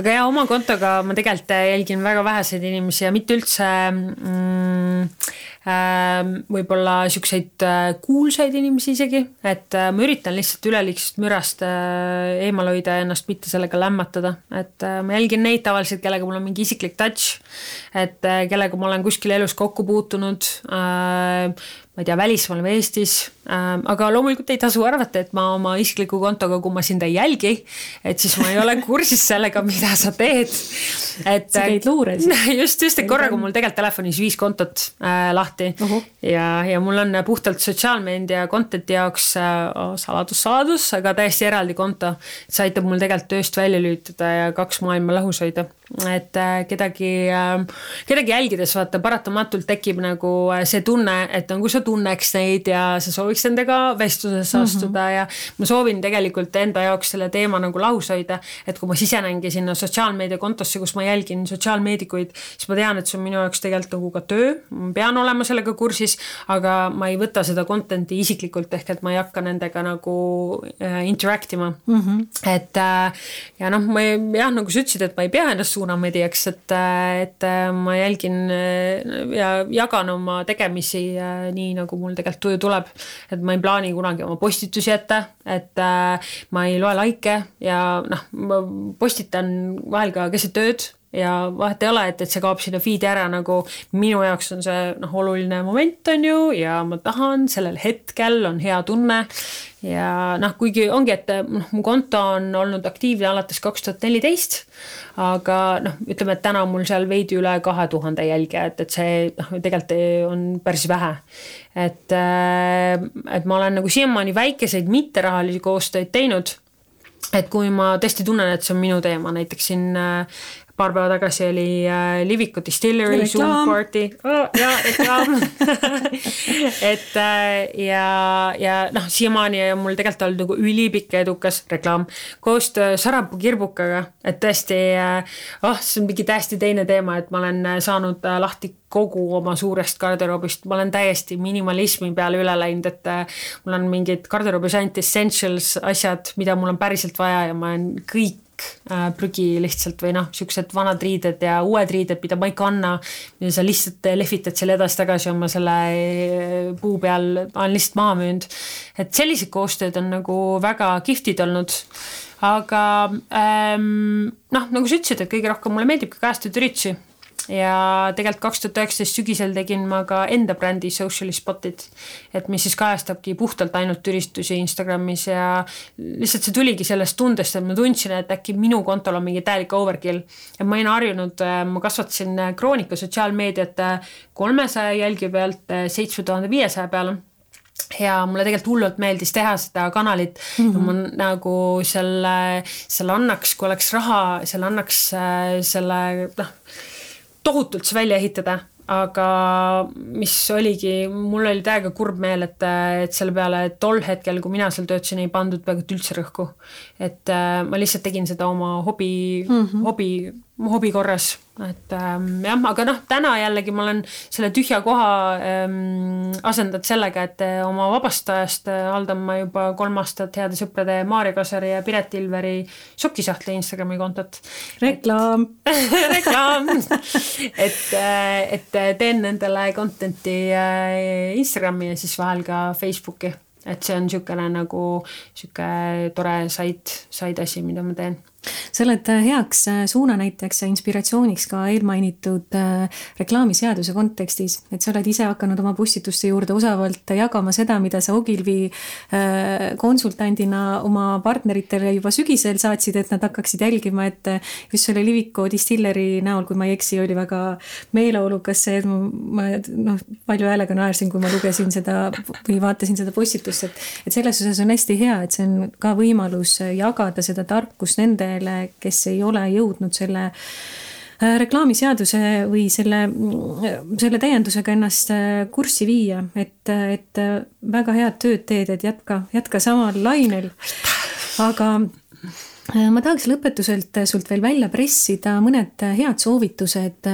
Aga ja oma kontoga ma tegelikult jälgin väga väheseid inimesi ja mitte üldse mm, Ähm, võib-olla siukseid äh, kuulsaid inimesi isegi, et äh, ma üritan lihtsalt üleliigsest mürast äh, eemal hoida ja ennast mitte sellega lämmatada, et ma jälgin neid tavaliselt, kellega mul on mingi isiklik touch, et kellega ma olen kuskil elus kokku puutunud ma ei tea, välismaal või Eestis aga loomulikult ei tasu arvata, et ma oma isikliku kontoga, kui ma sind ei jälgi, et siis ma ei ole kursis sellega, mida sa teed. et sa käid luures. just, just, et korraga mul tegelikult telefonis viis kontot äh, lahti uh -huh. ja, ja mul on puhtalt sotsiaalmeedia content'i jaoks äh, saladus, saladus, aga täiesti eraldi konto. see aitab mul tegelikult tööst välja lülitada ja kaks maailma lahus hoida et äh, kedagi, äh, kedagi jälgides vaata paratamatult tekib nagu äh, see tunne, et nagu sa tunneks neid ja sa sooviks nendega vestlusesse astuda mm -hmm. ja ma soovin tegelikult enda jaoks selle teema nagu lahus hoida, et kui ma sisenengi sinna sotsiaalmeediakontosse, kus ma jälgin sotsiaalmeedikuid, siis ma tean, et see on minu jaoks tegelikult nagu ka töö, ma pean olema sellega kursis, aga ma ei võta seda content'i isiklikult, ehk et ma ei hakka nendega nagu äh, interact ima mm. -hmm. et äh, ja noh, ma ei, jah, nagu sa ütlesid, et ma ei pea ennast suunamedijaks, et, et ma jälgin ja jagan oma tegemisi nii, nagu mul tegelikult tuju tuleb. Et ma ei plaani kunagi oma postitusi jätta, et ma ei loe likee ja noh, ma postitan vahel ka keset ööd ja vahet ei ole, et, et see kaob sinna feed'i ära nagu minu jaoks on see noh, oluline moment on ju ja ma tahan sellel hetkel on hea tunne ja noh, kuigi ongi, et noh, mu konto on olnud aktiivne alates kaks tuhat neliteist, aga noh, ütleme, et täna on mul seal veidi üle kahe tuhande jälgija, et, et see noh, tegelikult on päris vähe. Et, äh, et ma olen nagu siiamaani väikeseid mitterahalisi koostöid teinud. et kui ma tõesti tunnen, et see on minu teema, näiteks siin äh, paar päeva tagasi oli äh, Liviku Distillery Zoom party. Oh, ja reklaam et äh, ja, ja noh, siiamaani on mul tegelikult olnud nagu ülipikk ja edukas reklaam koostöö Sarapuu kirbukaga, et tõesti äh, oh, see on mingi täiesti teine teema, et ma olen äh, saanud äh, lahti kogu oma suurest garderoobist, ma olen täiesti minimalismi peale üle läinud, et äh, mul on mingid garderoobis ainult essentials asjad, mida mul on päriselt vaja ja ma olen kõik prügi lihtsalt või noh, siuksed vanad riided ja uued riided, mida ma ei kanna, mida sa lihtsalt lehvitad selle edasi-tagasi oma selle äh, puu peal, olen lihtsalt maha müünud. et sellised koostööd on nagu väga kihvtid olnud. aga ähm, noh, nagu sa ütlesid, et kõige rohkem mulle meeldib ka kajastatud üritusi ja tegelikult kaks tuhat üheksateist sügisel tegin ma ka enda brändi Socially Spotted, et mis siis kajastabki puhtalt ainult üristusi Instagramis ja lihtsalt see tuligi sellest tundest, et ma tundsin, et äkki minu kontol on mingi täielik overkill. ja ma olin harjunud, ma kasvatasin Kroonika sotsiaalmeediat kolmesaja jälgi pealt seitsme tuhande viiesaja peale ja mulle tegelikult hullult meeldis teha seda kanalit mm, -hmm. ma nagu selle, selle annaks, kui oleks raha, selle annaks selle noh tohutult see välja ehitada, aga mis oligi, mul oli täiega kurb meel, et, et selle peale tol hetkel, kui mina seal töötasin, ei pandud peaaegu üldse rõhku. et äh, ma lihtsalt tegin seda oma hobi mm, -hmm. hobi hobi korras, et ähm, jah, aga noh, täna jällegi ma olen selle tühja koha ähm, asendanud sellega, et äh, oma vabast ajast äh, haldan ma juba kolm aastat heade sõprade Maarja Kasari ja Piret Ilveri sokisahtli Instagrami kontot. reklaam. Reklaam. Et, äh, et teen nendele content'i äh, Instagrami ja siis vahel ka Facebooki, et see on niisugune nagu niisugune tore side, side asi, mida ma teen sa oled äh, heaks äh, suunanäiteks ja inspiratsiooniks ka eelmainitud äh, reklaamiseaduse kontekstis, et sa oled ise hakanud oma postituste juurde osavalt jagama seda, mida sa Ogilvy konsultandina oma partneritele juba sügisel saatsid, et nad hakkaksid jälgima, et just selle Liviko distilleri näol, kui ma ei eksi, oli väga meeleolukas see, et ma, ma noh, palju häälega naersin, kui ma lugesin seda või vaatasin seda postitust, et et selles osas on hästi hea, et see on ka võimalus jagada seda tarkust nende nendele, kes ei ole jõudnud selle äh, reklaamiseaduse või selle, selle täiendusega ennast äh, kurssi viia, et, et väga head tööd teed, et jätka, jätka samal lainel. aga Äh, ma tahaks lõpetuselt äh, sult veel välja pressida mõned äh, head soovitused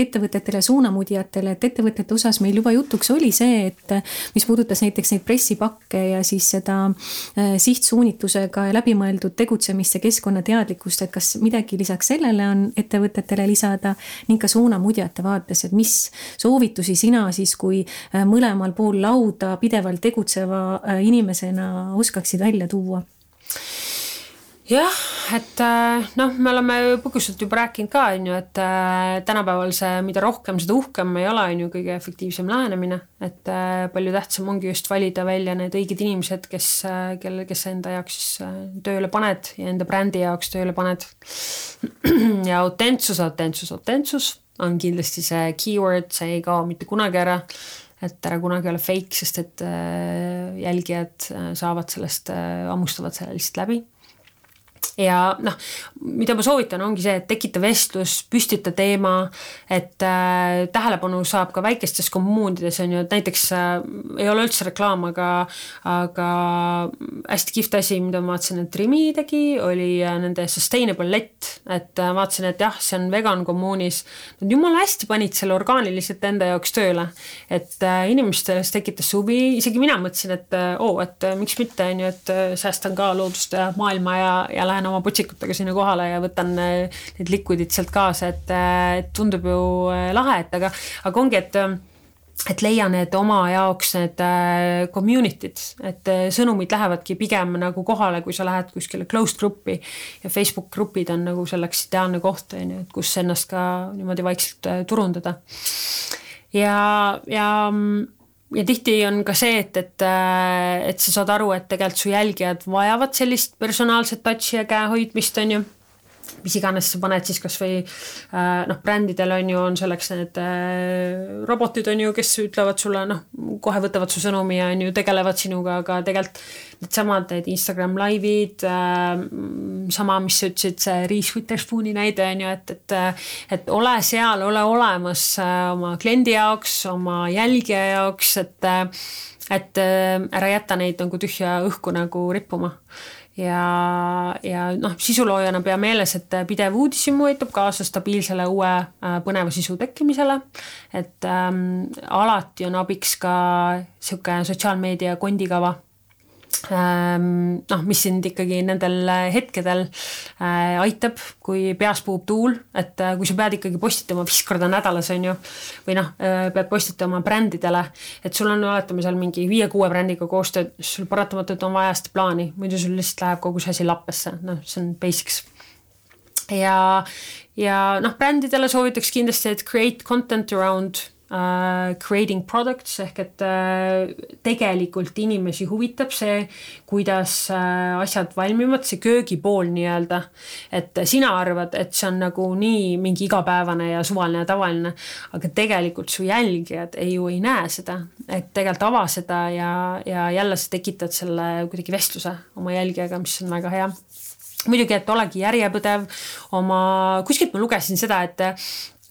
ettevõtetele, suunamudjatele, et ettevõtete osas meil juba jutuks oli see, et mis puudutas näiteks neid pressipakke ja siis seda sihtsuunitlusega ja läbimõeldud tegutsemist ja keskkonnateadlikkust, et kas midagi lisaks sellele on ettevõtetele lisada ning ka suunamudjate vaates, et mis soovitusi sina siis, kui mõlemal pool lauda pidevalt tegutseva inimesena oskaksid välja tuua? Jah, et äh, noh, me oleme põgusalt juba rääkinud ka, on ju, et äh, tänapäeval see, mida rohkem, seda uhkem ei ole, on ju, kõige efektiivsem lähenemine, et äh, palju tähtsam ongi just valida välja need õiged inimesed, kes, kelle, kes sa enda jaoks siis tööle paned ja enda brändi jaoks tööle paned. ja autentsus, autentsus, autentsus on kindlasti see keyword, see ei kao mitte kunagi ära. Et ära kunagi ole fake, sest et jälgijad saavad sellest, hammustavad selle lihtsalt läbi ja noh, mida ma soovitan, ongi see, et tekita vestlus, püstita teema, et äh, tähelepanu saab ka väikestes kommuunides on ju, et näiteks äh, ei ole üldse reklaam, aga, aga hästi kihvt asi, mida ma vaatasin, et Rimi tegi, oli äh, nende sustainable let, et äh, vaatasin, et jah, see on vegan kommuunis. Nad jumala hästi panid selle orgaaniliselt enda jaoks tööle, et äh, inimestes tekitas huvi, isegi mina mõtlesin, et äh, oo oh,, et äh, miks mitte, on ju, et äh, säästan ka loodust ja maailma ja, ja lähen oma putsikutega sinna kohale ja võtan äh, need liquid'id sealt kaasa, et, äh, tundub ju äh, lahe, et aga, aga ongi, et et leia need oma jaoks need community'd, et sõnumid lähevadki pigem nagu kohale, kui sa lähed kuskile closed gruppi ja Facebook grupid on nagu selleks ideaalne koht, on ju, et kus ennast ka niimoodi vaikselt turundada. ja, ja ja tihti on ka see, et, et, äh, et sa saad aru, et tegelikult su jälgijad vajavad sellist personaalset touch'i ja käehoidmist, on ju. Mis iganes sa paned siis kasvõi äh, noh, brändidel on ju, on selleks need äh, robotid on ju, kes ütlevad sulle noh, kohe võtavad su sõnumi ja on ju, tegelevad sinuga, aga tegelikult needsamad need Instagram laivid äh,, sama, mis sa ütlesid, see Reese Witherspooni näide on ju, et, et et ole seal, ole olemas oma kliendi jaoks, oma jälgija jaoks, et et ära jäta neid nagu tühja õhku nagu rippuma ja, ja noh, sisuloojana pea meeles, et pidev uudishimu aitab kaasa stabiilsele uue äh, põneva sisu tekkimisele. et ähm, alati on abiks ka sihuke sotsiaalmeedia kondikava noh, mis sind ikkagi nendel hetkedel äh, aitab, kui peas puhub tuul, et äh, kui sa pead ikkagi postitama viis korda nädalas, on ju, või noh, pead postitama brändidele, et sul on, oletame seal mingi viie-kuue brändiga koostööd, sul paratamatult on vaja seda plaani, muidu sul lihtsalt läheb kogu see asi lappesse, noh, see on basics. Ja, ja noh, brändidele soovitaks kindlasti, et create content around creating products ehk et uh, tegelikult inimesi huvitab see, kuidas uh, asjad valmivad, see köögipool nii-öelda. et sina arvad, et see on nagu nii mingi igapäevane ja suvaline ja tavaline, aga tegelikult su jälgijad ei ju ei näe seda, et tegelikult ava seda ja, ja jälle sa tekitad selle kuidagi vestluse oma jälgijaga, mis on väga hea muidugi, et olegi järjepõdev oma, kuskilt ma lugesin seda, et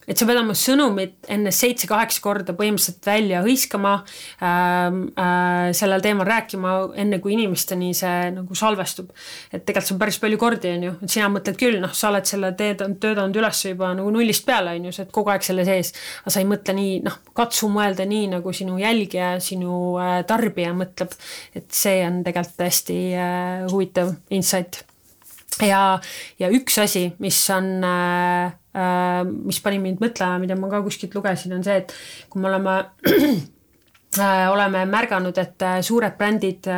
et sa pead oma sõnumit enne seitse-kaheksa korda põhimõtteliselt välja hõiskama ähm,, äh, sellel teemal rääkima, enne kui inimesteni see nagu salvestub. et tegelikult see on päris palju kordi, on ju, et sina mõtled küll, noh, sa oled selle töötanud, töötanud üles juba nagu nullist peale, on ju, sa oled kogu aeg selle sees. aga sa ei mõtle nii, noh, katsu mõelda nii, nagu sinu jälgija, sinu äh, tarbija mõtleb. et see on tegelikult hästi äh, huvitav insight ja, ja üks asi, mis on äh, Äh, mis pani mind mõtlema, mida ma ka kuskilt lugesin, on see, et kui me oleme äh, oleme märganud, et äh, suured brändid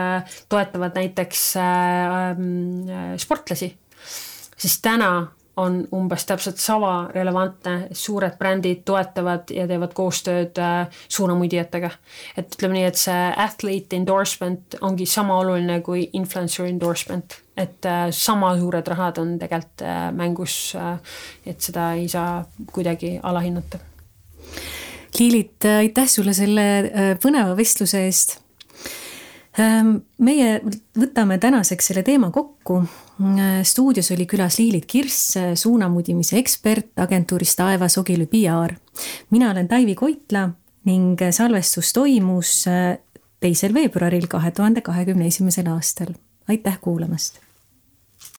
toetavad näiteks sportlasi, siis täna on umbes täpselt sama relevantne, suured brändid toetavad ja teevad koostööd suunamudijatega. et ütleme nii, et see athlete endorsement ongi sama oluline kui influencer endorsement et äh, sama suured rahad on tegelikult äh, mängus, äh, et seda ei saa kuidagi alahinnata. Liilit, aitäh sulle selle põneva vestluse eest. Ähm, meie võtame tänaseks selle teema kokku. stuudios oli külas Liilit Kirss, suunamudimise ekspert agentuurist Taevas Ogilvy PR. mina olen Taivi Koitla ning salvestus toimus teisel veebruaril kahe tuhande kahekümne esimesel aastal. aitäh kuulamast